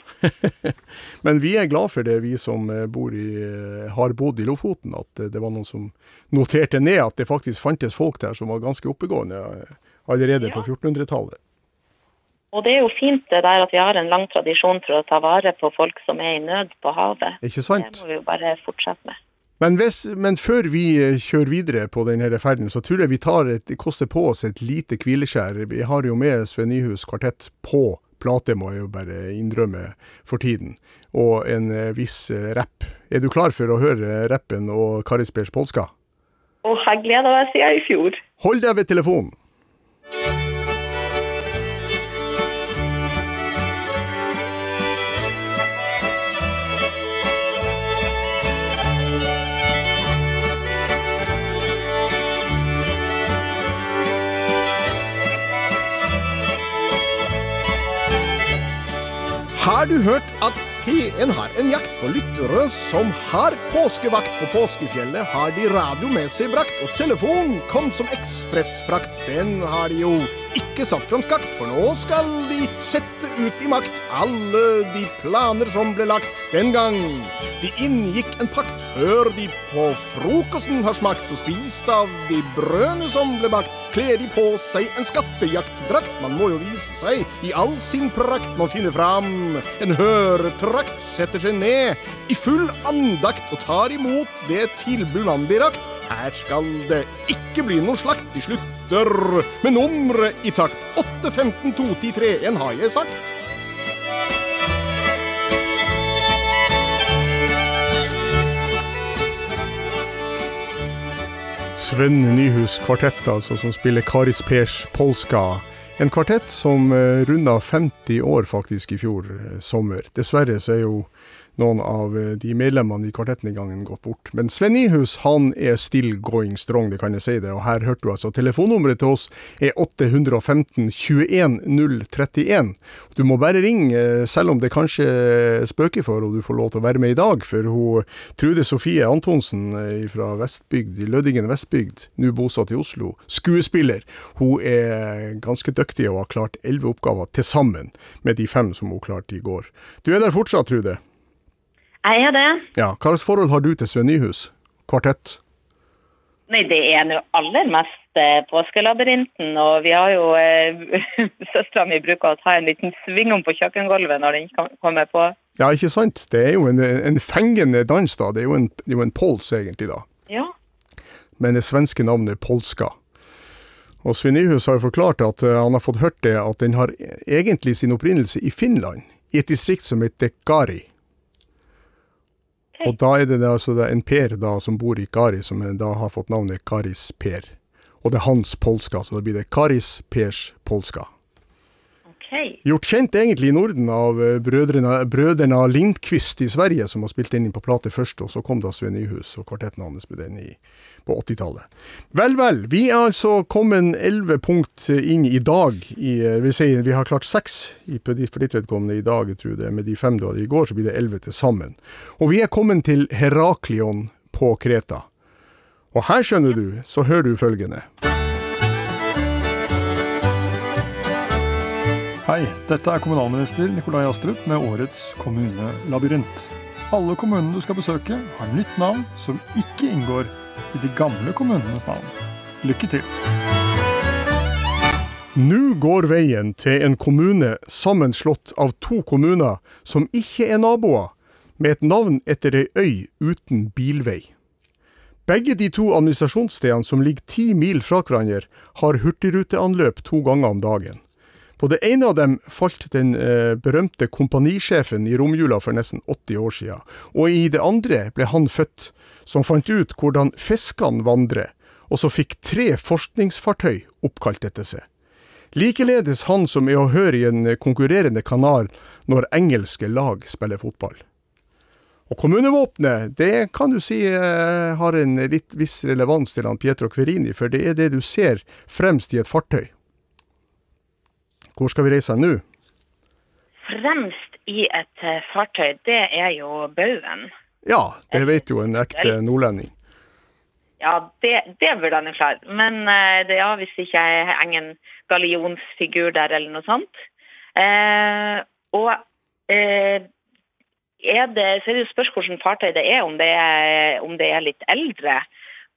Men vi er glad for det, vi som eh, bor i, eh, har bodd i Lofoten, at det var noen som noterte ned at det faktisk fantes folk der som var ganske oppegående eh, allerede Ja. på 1400-tallet. Og det er jo fint det der at vi har en lang tradisjon for å ta vare på folk som er i nød på havet. Ikke Det må vi jo bare fortsette med. Men, hvis, men før vi eh, kjører videre på denne ferden, så tror jeg vi tar et, koster på oss et lite hvileskjær. Vi har jo med Sven Nyhus kvartett på plate, må jeg jo bare innrømme for tiden. Og en eh, viss eh, rapp. Er du klar for å høre rappen og Karis Pers polska? Og jeg gleder meg siden i fjor. Hold deg ved telefonen! Har du hørt at P1 har en jakt for lyttere som har påskevakt på påskefjellet? Har de radio med seg brakt, og telefon kom som ekspressfrakt. Den har de jo ikke satt fram skakt, for nå skal de sette ut i makt alle de planer som ble lagt den gang. De inngikk en pakt før de på frokosten har smakt og spist av de brødene som ble bakt. Kler de på seg en skattejaktdrakt, man må jo vise seg i all sin prakt. Man finner fram en høretrakt, setter seg ned i full andakt og tar imot det tilbud man blir rakt. Her skal det ikke bli noe slakt, de slutter med nummeret i takt. 8, 15, 2, 10, 3, 1 har jeg sagt. Sven Nyhus kvartett, altså, som spiller Karis Pers Polska. En kvartett som uh, runda 50 år faktisk i fjor eh, sommer. Dessverre så er jo noen av eh, de medlemmene i kvartetten i gangen gått bort. Men Sven Nyhus han er still going strong, det kan jeg si det. Og her hørte du altså telefonnummeret til oss er 815 21 031. Du må bare ringe, eh, selv om det kanskje spøker for og du får lov til å være med i dag. For hun Trude Sofie Antonsen fra Vestbygd, i Lødingen Vestbygd, nå bosatt i Oslo, skuespiller. Hun er ganske dyktig og har klart elleve oppgaver til sammen med de fem som hun klarte i går. Du er der fortsatt, Trude? Jeg er det. Ja, Hva slags forhold har du til Sven Nyhus? Kvartett? Nei, det er nå aller mest eh, påskelabyrinten, og vi har jo eh, Søstera mi bruker å ta en liten sving om på kjøkkengulvet når den kom- kommer på. Ja, ikke sant? Det er jo en, en fengende dans, da. Det er jo en, jo en pols, egentlig, da. Ja. Men det svenske navnet er polska. Og Sven Nyhus har jo forklart at eh, han har fått hørt det, at den har egentlig sin opprinnelse i Finland, i et distrikt som heter Gari. Og da er det det altså det en Per da som bor i Kari, som da har fått navnet Karis Per. Og det er hans polska, så da blir det Karis Pers polska. OK. Gjort kjent egentlig i Norden av eh, brødrene, brødrene Lindqvist i Sverige, som har spilt den inn på plate først, og så kom da Sven Nyhus og kvartetten hans med den i, på 80-tallet. Vel, vel. Vi er altså kommet elleve punkt inn i dag. I, eh, vil si, vi har klart seks for ditt vedkommende i dag, jeg tror det. Med de fem du hadde i går, så blir det elleve til sammen. Og vi er kommet til Heraklion på Kreta. Og her, skjønner du, så hører du følgende. Hei, dette er kommunalminister Nikolai Astrup med årets kommunelabyrint. Alle kommunene du skal besøke, har nytt navn som ikke inngår i de gamle kommunenes navn. Lykke til! Nå går veien til en kommune sammenslått av to kommuner som ikke er naboer, med et navn etter ei øy uten bilvei. Begge de to administrasjonsstedene som ligger ti mil fra hverandre, har hurtigruteanløp to ganger om dagen. På det ene av dem falt den eh, berømte kompanisjefen i romjula for nesten 80 år siden, og i det andre ble han født, som fant ut hvordan fiskene vandrer, og så fikk tre forskningsfartøy oppkalt etter seg. Likeledes han som er å høre i en konkurrerende kanal når engelske lag spiller fotball. Og kommunevåpenet, det kan du si eh, har en litt viss relevans til han Pietro Querini, for det er det du ser fremst i et fartøy. Hvor skal vi reise nå? Fremst i et eh, fartøy, det er jo baugen. Ja, det vet jo en ekte nordlending. Ja, det, det burde han jo klare. Men eh, det, ja, hvis ikke jeg har en gallionsfigur der eller noe sånt. Eh, og eh, er det, så er det jo spørs hvilket fartøy det er, om det er, om det er litt eldre.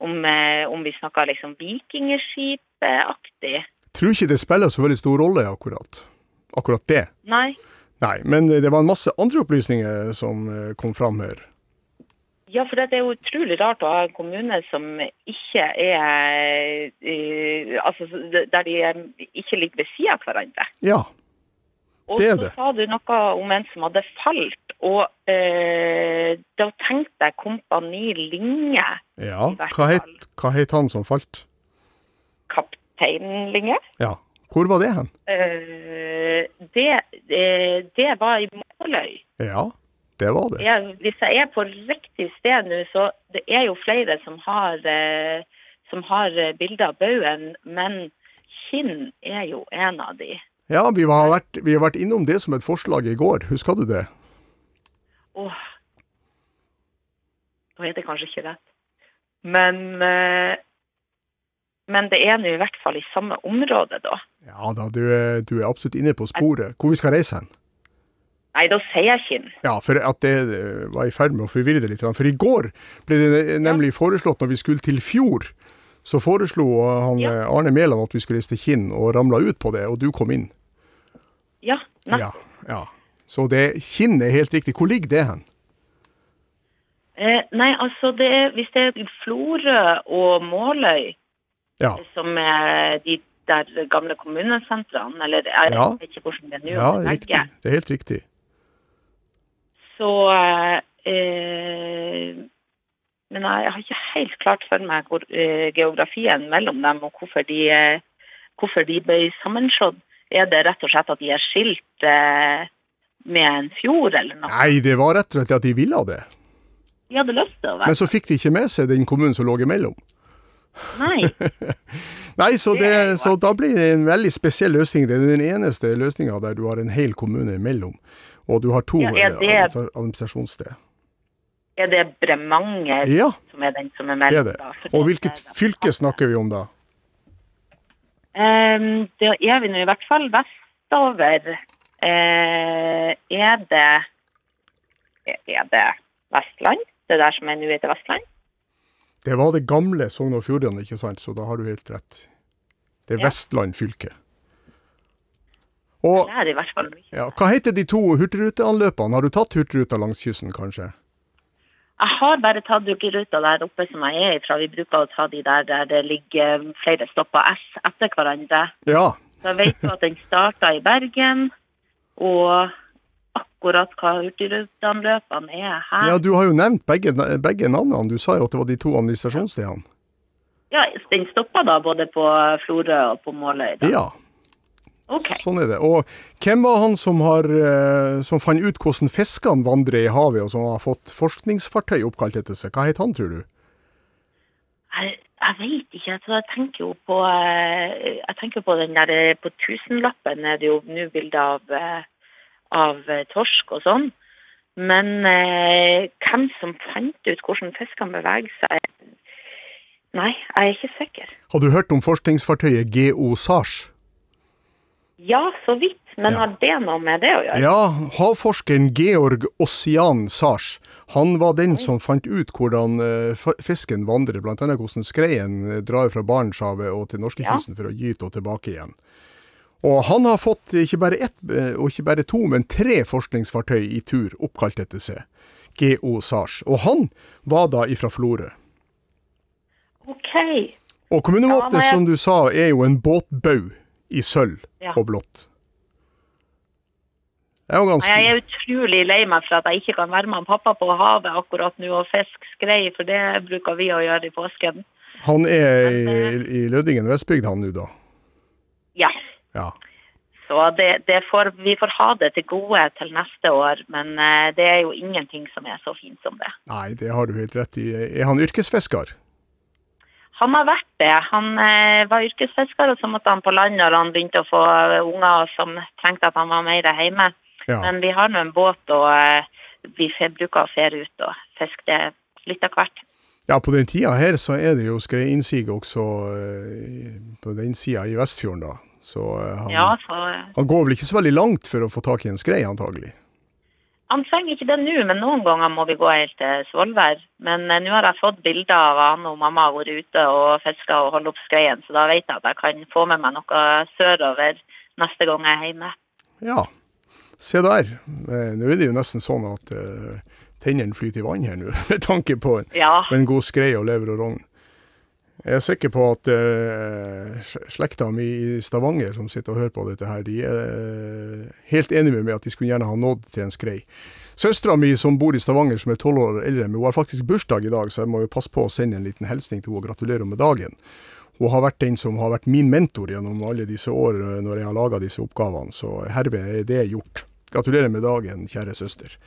Om, eh, om vi snakker liksom vikingskipaktig. Tror ikke det spiller så veldig stor rolle, akkurat. Akkurat det. Nei. Nei, men det var en masse andre opplysninger som eh, kom fram her. Ja, for det er jo utrolig rart å ha en kommune som ikke er eh, Altså der de ikke ligger ved siden av hverandre. Ja, det er Det Og så sa du noe om en som hadde falt, og eh, da tenkte jeg Kompani Linge. ja. Hva het, hva het han som falt? Kaptein Linge. Ja. Hvor var det hen? Uh, det, uh, det var i Måløy. Ja, det var det. Ja, hvis jeg er på riktig sted nå, så det er jo flere som har, uh, som har bilder av baugen, men Kinn er jo en av de. Ja, vi har, vært, vi har vært innom det som et forslag i går, husker du det? Åh. Nå er det kanskje ikke rett. Men, men det er nå i hvert fall i samme område, da. Ja da, du er, du er absolutt inne på sporet. Hvor vi skal reise hen? Nei, da sier jeg Kinn. Ja, for at det eh, var i ferd med å forvirre det litt. For i går ble det nemlig foreslått, når vi skulle til Fjord, så foreslo han Ja. eh, Arne Mæland at vi skulle reise til Kinn, og ramla ut på det, og du kom inn. Ja, nett. Ja, ja. Så det, Kinn er helt riktig. Hvor ligger det hen? Eh, nei, altså, det hvis det er Florø og Måløy, Ja, som er de der gamle kommunesentrene, eller jeg Ja. vet ikke hvordan det er nå, ja riktig. Det er helt riktig. Så eh, Men jeg har ikke helt klart for meg hvor, eh, geografien mellom dem, og hvorfor de, eh, hvorfor de ble sammenslått. Er det rett og slett at de er skilt eh, med en fjord, eller noe? Nei, det var rett og slett at de ville det. De hadde lyst til å være Men så fikk de ikke med seg den kommunen som lå imellom. Nei. Nei, så, Det det, så da blir det en veldig spesiell løsning. Det er den eneste løsninga der du har en hel kommune imellom, og du har to Ja, er eh, det- administrasjonssted. Er det Bremanger Ja, som er den som er det er det. Og hvilket fylke snakker vi om da? Um, det er vi nå i hvert fall vestover. uh, er det Er det Vestland? Det der som er nå heter Vestland? Det var det gamle Sogn og Fjordane, ikke sant? Så da har du helt rett. Det er Ja. Vestland fylke. Og Det er i hvert fall mye. ja, hva heter de to hurtigruteanløpene? Har du tatt hurtigruta langs kysten, kanskje? Jeg har bare tatt hurtigruta der oppe som jeg er ifra. Vi bruker å ta de der der det ligger flere stopper S etter hverandre. Ja. Så jeg vet jo at den starta i Bergen, og akkurat hva hurtigruteanløpene er her. ja, du har jo nevnt begge, begge navnene. Du sa jo at det var de to administrasjonsstedene. Ja, den stoppa da både på Florø og på Måløy. Da. Ja. Ok. Sånn er det. Og hvem var han som, har, eh, som fant ut hvordan fiskene vandrer i havet, og som har fått forskningsfartøy oppkalt etter seg? Hva het han, tror du? Jeg, jeg vet ikke. Altså, jeg tenker jo på eh, Jeg tenker på den der eh, På tusenlappen er det jo nå bilde av, av eh, torsk og sånn. Men eh, hvem som fant ut hvordan fiskene beveger seg Nei, jeg er ikke sikker. Har du hørt om forskningsfartøyet GO SARS? Ja, så vidt. Men Ja. har det noe med det å gjøre? Ja, havforskeren Georg Ossian Sars. Han var den som fant ut hvordan eh, fisken vandrer, bl.a. hvordan skreien eh, drar fra Barentshavet og til norskekysten for å gyte og tilbake igjen. Og han har fått ikke bare ett, eh, og ikke bare to, men tre forskningsfartøy i tur oppkalt etter seg. GO SARS. Og han var da ifra Florø. OK. Og kommunevåpenet, Ja, jeg- som du sa, er jo en båtbau i sølv Ja. og blått. Det er jo ganske Jeg er utrolig lei meg for at jeg ikke kan være med pappa på havet akkurat nå og fiske skrei, for det bruker vi å gjøre i påsken. Han er Men, i, i Lødingen Vestbygd, han nå, da. Ja. Ja. Så det, det får, vi får ha det til gode til neste år, men eh, det er jo ingenting som er så fint som det. Nei, det har du helt rett i. Er han yrkesfisker? Han har vært det. Han eh, var yrkesfisker, og så måtte han på land når han begynte å få unger som trengte at han var mer hjemme. Ja. Men vi har nå en båt, og eh, vi bruker å fere ut og fiske det litt av hvert. Ja, på den tida her så er det jo skreiinnsig også eh, på den sida i Vestfjorden, da. Så eh, han, Ja, så han går vel ikke så veldig langt for å få tak i en skrei, antagelig. Han trenger ikke det nå, men noen ganger må vi gå helt til Svolvær. Men eh, nå har jeg fått bilder av han og mamma har vært ute og fiska og holdt opp skreien, så da vet jeg at jeg kan få med meg noe sørover neste gang jeg er hjemme. Ja, se der. Eh, Nå er det jo nesten sånn at eh, tennene flyter i vann her nå, med tanke på en, Ja, en god skrei og lever og rogn. Jeg er sikker på at uh, slekta mi i Stavanger som sitter og hører på dette her, de er eh, helt enige med meg at de skulle gjerne ha nådd til en skrei. Søstera mi som bor i Stavanger, som er tolv år eldre, men hun har faktisk bursdag i dag, så jeg må jo passe på å sende en liten hilsning til henne og gratulere med dagen. Hun har vært den som har vært min mentor gjennom alle disse år eh, når jeg har laga disse oppgavene, så herved er det gjort. Gratulerer med dagen, kjære søster.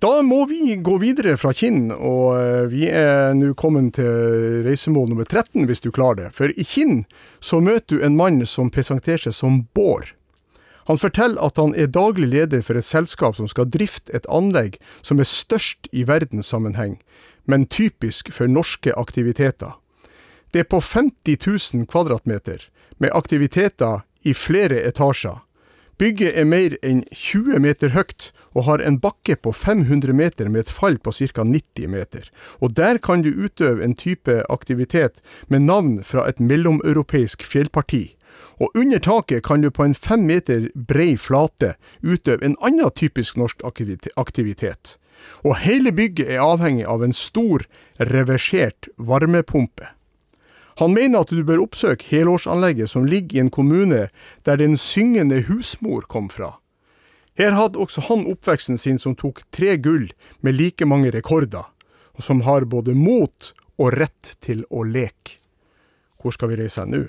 Da må vi gå videre fra Kinn, og eh, vi er nå kommet til reisemål nummer 13, hvis du klarer det. For i Kinn så møter du en mann som presenterer seg som Bård. Han forteller at han er daglig leder for et selskap som skal drifte et anlegg som er størst i verdenssammenheng, men typisk for norske aktiviteter. Det er på 50 000 kvadratmeter, med aktiviteter i flere etasjer. Bygget er mer enn 20 meter høyt, og har en bakke på 500 meter med et fall på ca. 90 meter. Og der kan du utøve en type aktivitet med navn fra et mellomeuropeisk fjellparti. Og under taket kan du på en fem meter brei flate utøve en annen typisk norsk aktivitet. Og hele bygget er avhengig av en stor, reversert varmepumpe. Han mener at du bør oppsøke helårsanlegget som ligger i en kommune der den syngende husmor kom fra. Her hadde også han oppveksten sin som tok tre gull med like mange rekorder, og som har både mot og rett til å leke. Hvor skal vi reise nå?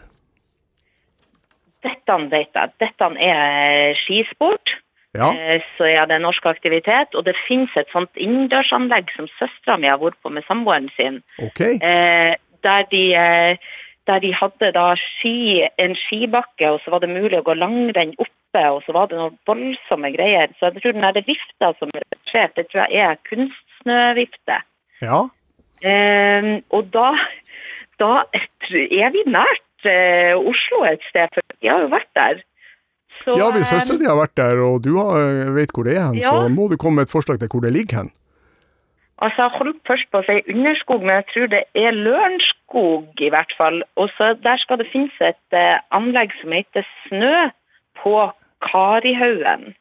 dette vet jeg. Dette er eh, skisport. Ja, Eh, Så er det norsk aktivitet, og det finnes et sånt innendørsanlegg som søstera mi har vært på med samboeren sin. Okay. eh, der de, eh, der de hadde da ski, en skibakke, og så var det mulig å gå langrenn oppe, og så var det noen voldsomme greier. Så jeg tror den der vifta som er reversert, det tror jeg er kunstsnøvifte. Ja, Eh, og da, da er vi nært eh, Oslo et sted, for vi har jo vært der. Så, ja hvis søstera di har vært der, og du har, vet hvor det er hen, Ja. så må du komme med et forslag til hvor det ligger hen. Altså, Jeg holdt først på å si underskog, men jeg tror det er Lørenskog i hvert fall. Og så Der skal det finnes et eh, anlegg som heter Snø på Karihaugen.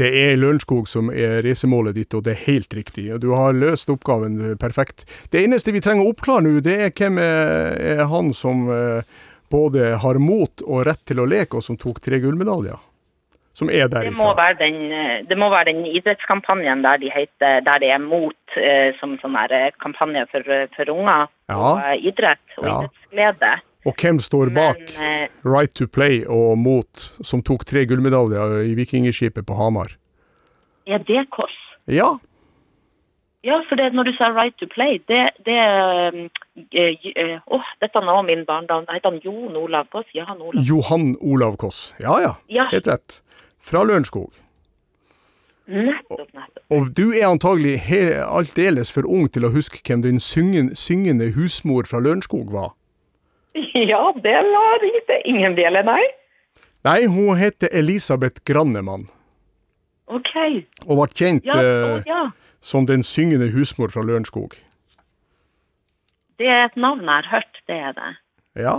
Det er Lørenskog som er reisemålet ditt, og det er helt riktig. Du har løst oppgaven perfekt. Det eneste vi trenger å oppklare nå, det er hvem er, er han som eh, både har mot og rett til å leke, og som tok tre gullmedaljer. Som er Det må være den, eh, det må være den idrettskampanjen der, de heter, der det er mot eh, som sånn eh, kampanje for, for unger Ja. og idrett og Ja. idrettsglede. Og hvem står bak Men Right to Play og Mot, som tok tre gullmedaljer i Vikingskipet på Hamar? er det Kåss? Ja, Ja, for det, når du sa right to play, det, det øh, øh, dette er også min barndom. Heter han Jon Olav Kåss? Jan Olav Johan Olav Koss. Ja ja, Ja. helt rett. Fra Lørenskog. Nettopp, nettopp. Og du er antagelig aldeles for ung til å huske hvem din syngen, syngende husmor fra Lørenskog var. Ja, det la ringte ingen bjelle, nei. Nei, hun heter Elisabeth Grannemann, OK. og ble kjent Ja, eh, ja. som den syngende husmor fra Lørenskog. Det er et navn jeg har hørt, det er det. Ja,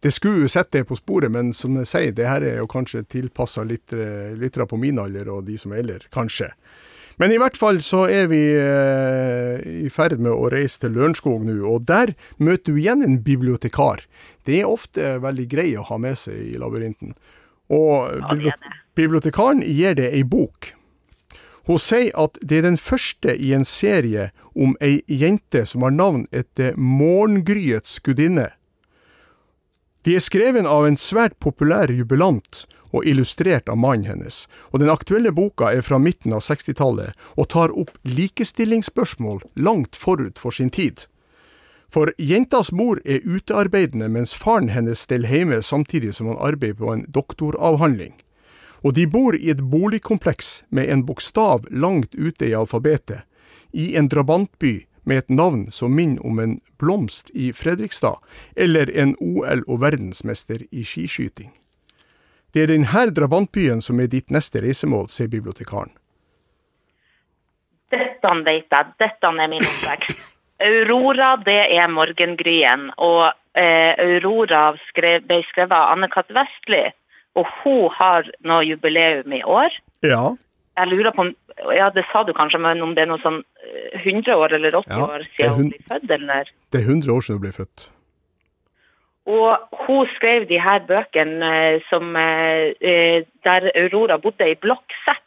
det skulle jo sette det på sporet, men som jeg sier, det her er jo kanskje tilpassa lyttere på min alder og de som er eldre, kanskje. Men i hvert fall så er vi eh, i ferd med å reise til Lørenskog nå, og der møter du igjen en bibliotekar. Det er ofte veldig grei å ha med seg i labyrinten. Og bibliotekaren gir deg ei bok. Hun sier at det er den første i en serie om ei jente som har navn etter morgengryets gudinne. De er skreven av en svært populær jubilant, og illustrert av mannen hennes, og den aktuelle boka er fra midten av 60-tallet og tar opp likestillingsspørsmål langt forut for sin tid. For jentas mor er utearbeidende mens faren hennes steller hjemme samtidig som han arbeider på en doktoravhandling. Og de bor i et boligkompleks med en bokstav langt ute i alfabetet, i en drabantby med et navn som minner om en blomst i Fredrikstad, eller en OL- og verdensmester i skiskyting. Det er denne drabantbyen som er ditt neste reisemål, sier bibliotekaren. Dette vet jeg. Dette er min oppvekst. Aurora, det er morgengryen. Og eh, Aurora skrev, ble skrevet av Anne-Kat. Vestli. Og hun har nå jubileum i år. Ja, Jeg lurer på om Ja, det sa du kanskje, men om det er noe sånn eh, 100 år eller 80 Ja, år siden hun ble født, eller? det er 100 år siden hun ble født. Og hun skrev de her bøkene eh, som, eh, eh, der Aurora bodde i blokksett.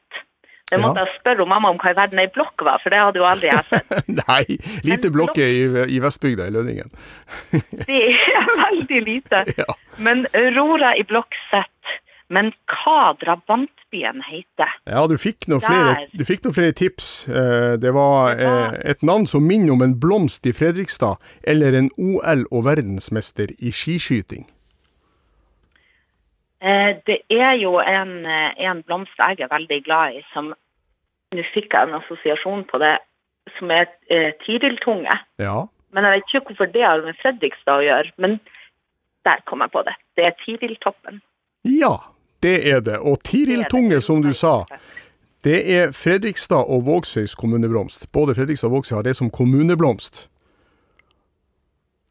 Det måtte Ja. jeg spørre mamma om hva i verden ei blokk var, for det hadde jo aldri jeg sett. Nei, lite blokk blokker i, i Vestbygda i Lønningen. Det er veldig lite. Ja. Men Aurora i blokksett. Men hva drabantbyen heter? Ja, du fikk noen flere, fikk noen flere tips. Eh, Det var eh, et navn som minner om en blomst i Fredrikstad, eller en OL- og verdensmester i skiskyting. Eh, Det er jo en, en blomst jeg er veldig glad i, som Nå fikk jeg en assosiasjon på det, som er eh, tiriltunge. Ja, Men jeg vet ikke hvorfor det har med Fredrikstad å gjøre. Men der kom jeg på det. Det er Tiriltoppen. ja det er det. Og Tiril Tunge, som du sa, det er Fredrikstad og Vågsøys kommuneblomst. Både Fredrikstad og Vågsøy har det som kommuneblomst.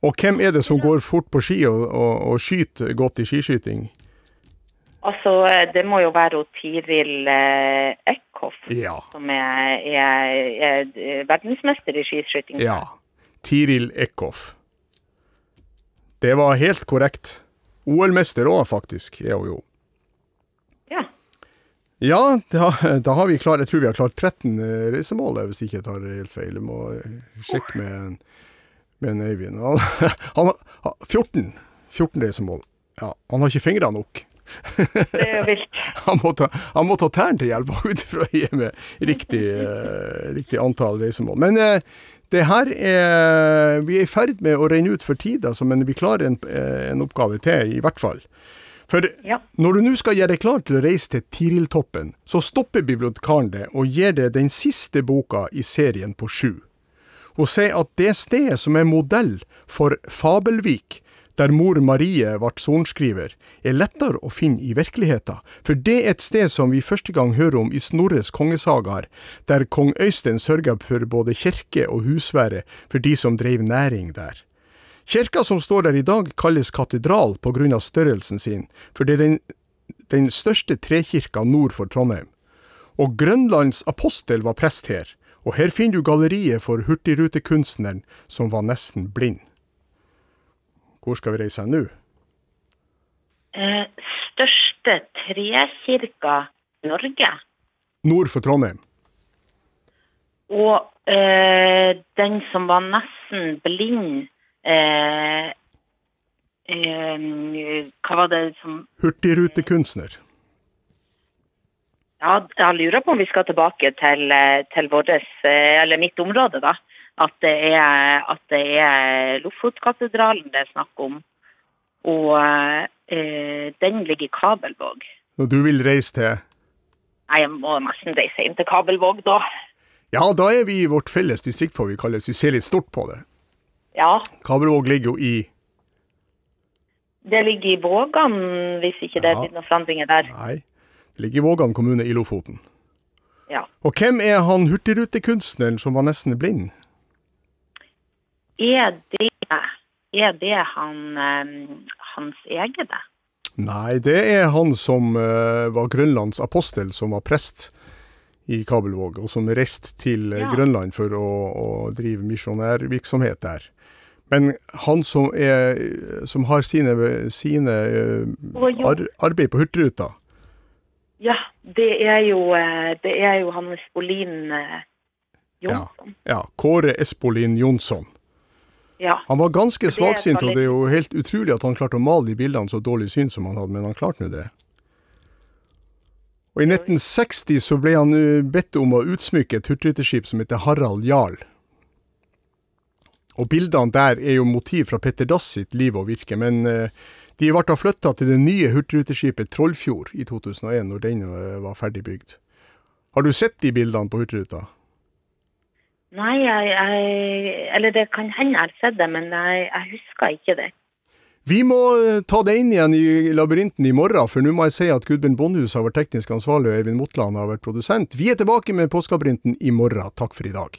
Og hvem er det som går fort på ski og, og, og skyter godt i skiskyting? Altså, eh, det må jo være Tiril eh, Eckhoff, Ja. som er, er, er, er verdensmester i skiskyting. Ja. Tiril Eckhoff. Det var helt korrekt. OL-mester òg, faktisk, er hun jo. Ja. Da, da har vi klart Jeg tror vi har klart 13 eh, reisemål, hvis ikke jeg tar helt feil. Jeg må eh, sjekke med, en- med en Øyvind. Han, han, har 14. 14 reisemål. Ja, han har ikke fingrene nok. Det er vilt. Han må ta, han må ta tærne til hjelp ut for å gi meg riktig, eh, riktig antall reisemål. Men eh, det her er Vi er i ferd med å renne ut for tida, altså, men vi klarer en, eh, en oppgave til, i hvert fall. For Ja. når du nå skal gjøre deg klar til å reise til Tiriltoppen, så stopper bibliotekaren det og gir deg den siste boka i serien på sju. Hun sier at det stedet som er modell for Fabelvik, der mor Marie ble sorenskriver, er lettere å finne i virkeligheten, for det er et sted som vi første gang hører om i Snorres kongesagaer, der kong Øystein sørga for både kirke og husvære for de som drev næring der. Kirka som står der i dag kalles katedral på grunn av størrelsen sin, for det er den, den største trekirka nord for Trondheim. Og Grønlands apostel var prest her, og her finner du galleriet for hurtigrutekunstneren som var nesten blind. Hvor skal vi reise nå? Eh, største trekirka i Norge. Nord for Trondheim. Og eh, den som var nesten blind Hva var det som Hurtigrutekunstner. Ja, jeg lurer på om vi skal tilbake til, eh, til våres, eh, eller mitt område, da. At det er, at det er Lofotkatedralen det er snakk om. Og eh, den ligger i Kabelvåg. Når du vil reise til Nei, jeg må nesten reise inn til Kabelvåg, da. Ja, da er vi i vårt felles distrikt, får vi kalle det. Vi ser litt stort på det. Ja, Kabelvåg ligger jo i det ligger i Vågan, hvis ikke det er blitt noen forandringer der. Nei, det ligger i Vågan kommune i Lofoten. Ja. Og hvem er han hurtigrutekunstneren som var nesten blind? Er det, er det han, eh, hans eget? Nei, det er han som eh, var Grønlands apostel, som var prest i Kabelvåg, og som reiste til eh, Ja. Grønland for å, å drive misjonærvirksomhet der. Men han som, er, som har sine, sine ar, arbeid på Hurtigruta, Ja, det er jo, eh, det er jo han Bolin eh, Jonsson. ja, Kåre Espolin Jonsson. Ja. Han var ganske svaksynt, og det er jo helt utrolig at han klarte å male de bildene så dårlig syn som han hadde, men han klarte nå det. Og I 1960 så ble han eh, bedt om å utsmykke et hurtigruteskip som heter Harald Jarl. Og Bildene der er jo motiv fra Petter Dass sitt liv og virke, men eh, de ble da flytta til det nye hurtigruteskipet Trollfjord i 2001, når den eh, var ferdig bygd. Har du sett de bildene på Hurtigruta? Nei, jeg, jeg Eller det kan hende jeg har sett det, men jeg, jeg husker ikke det. Vi må eh, ta det inn igjen i labyrinten i morgen, for nå må jeg si at Gudbjørn Bondhus har vært teknisk ansvarlig, og Eivind Motland har vært produsent. Vi er tilbake med Påskelabyrinten i morgen. Takk for i dag.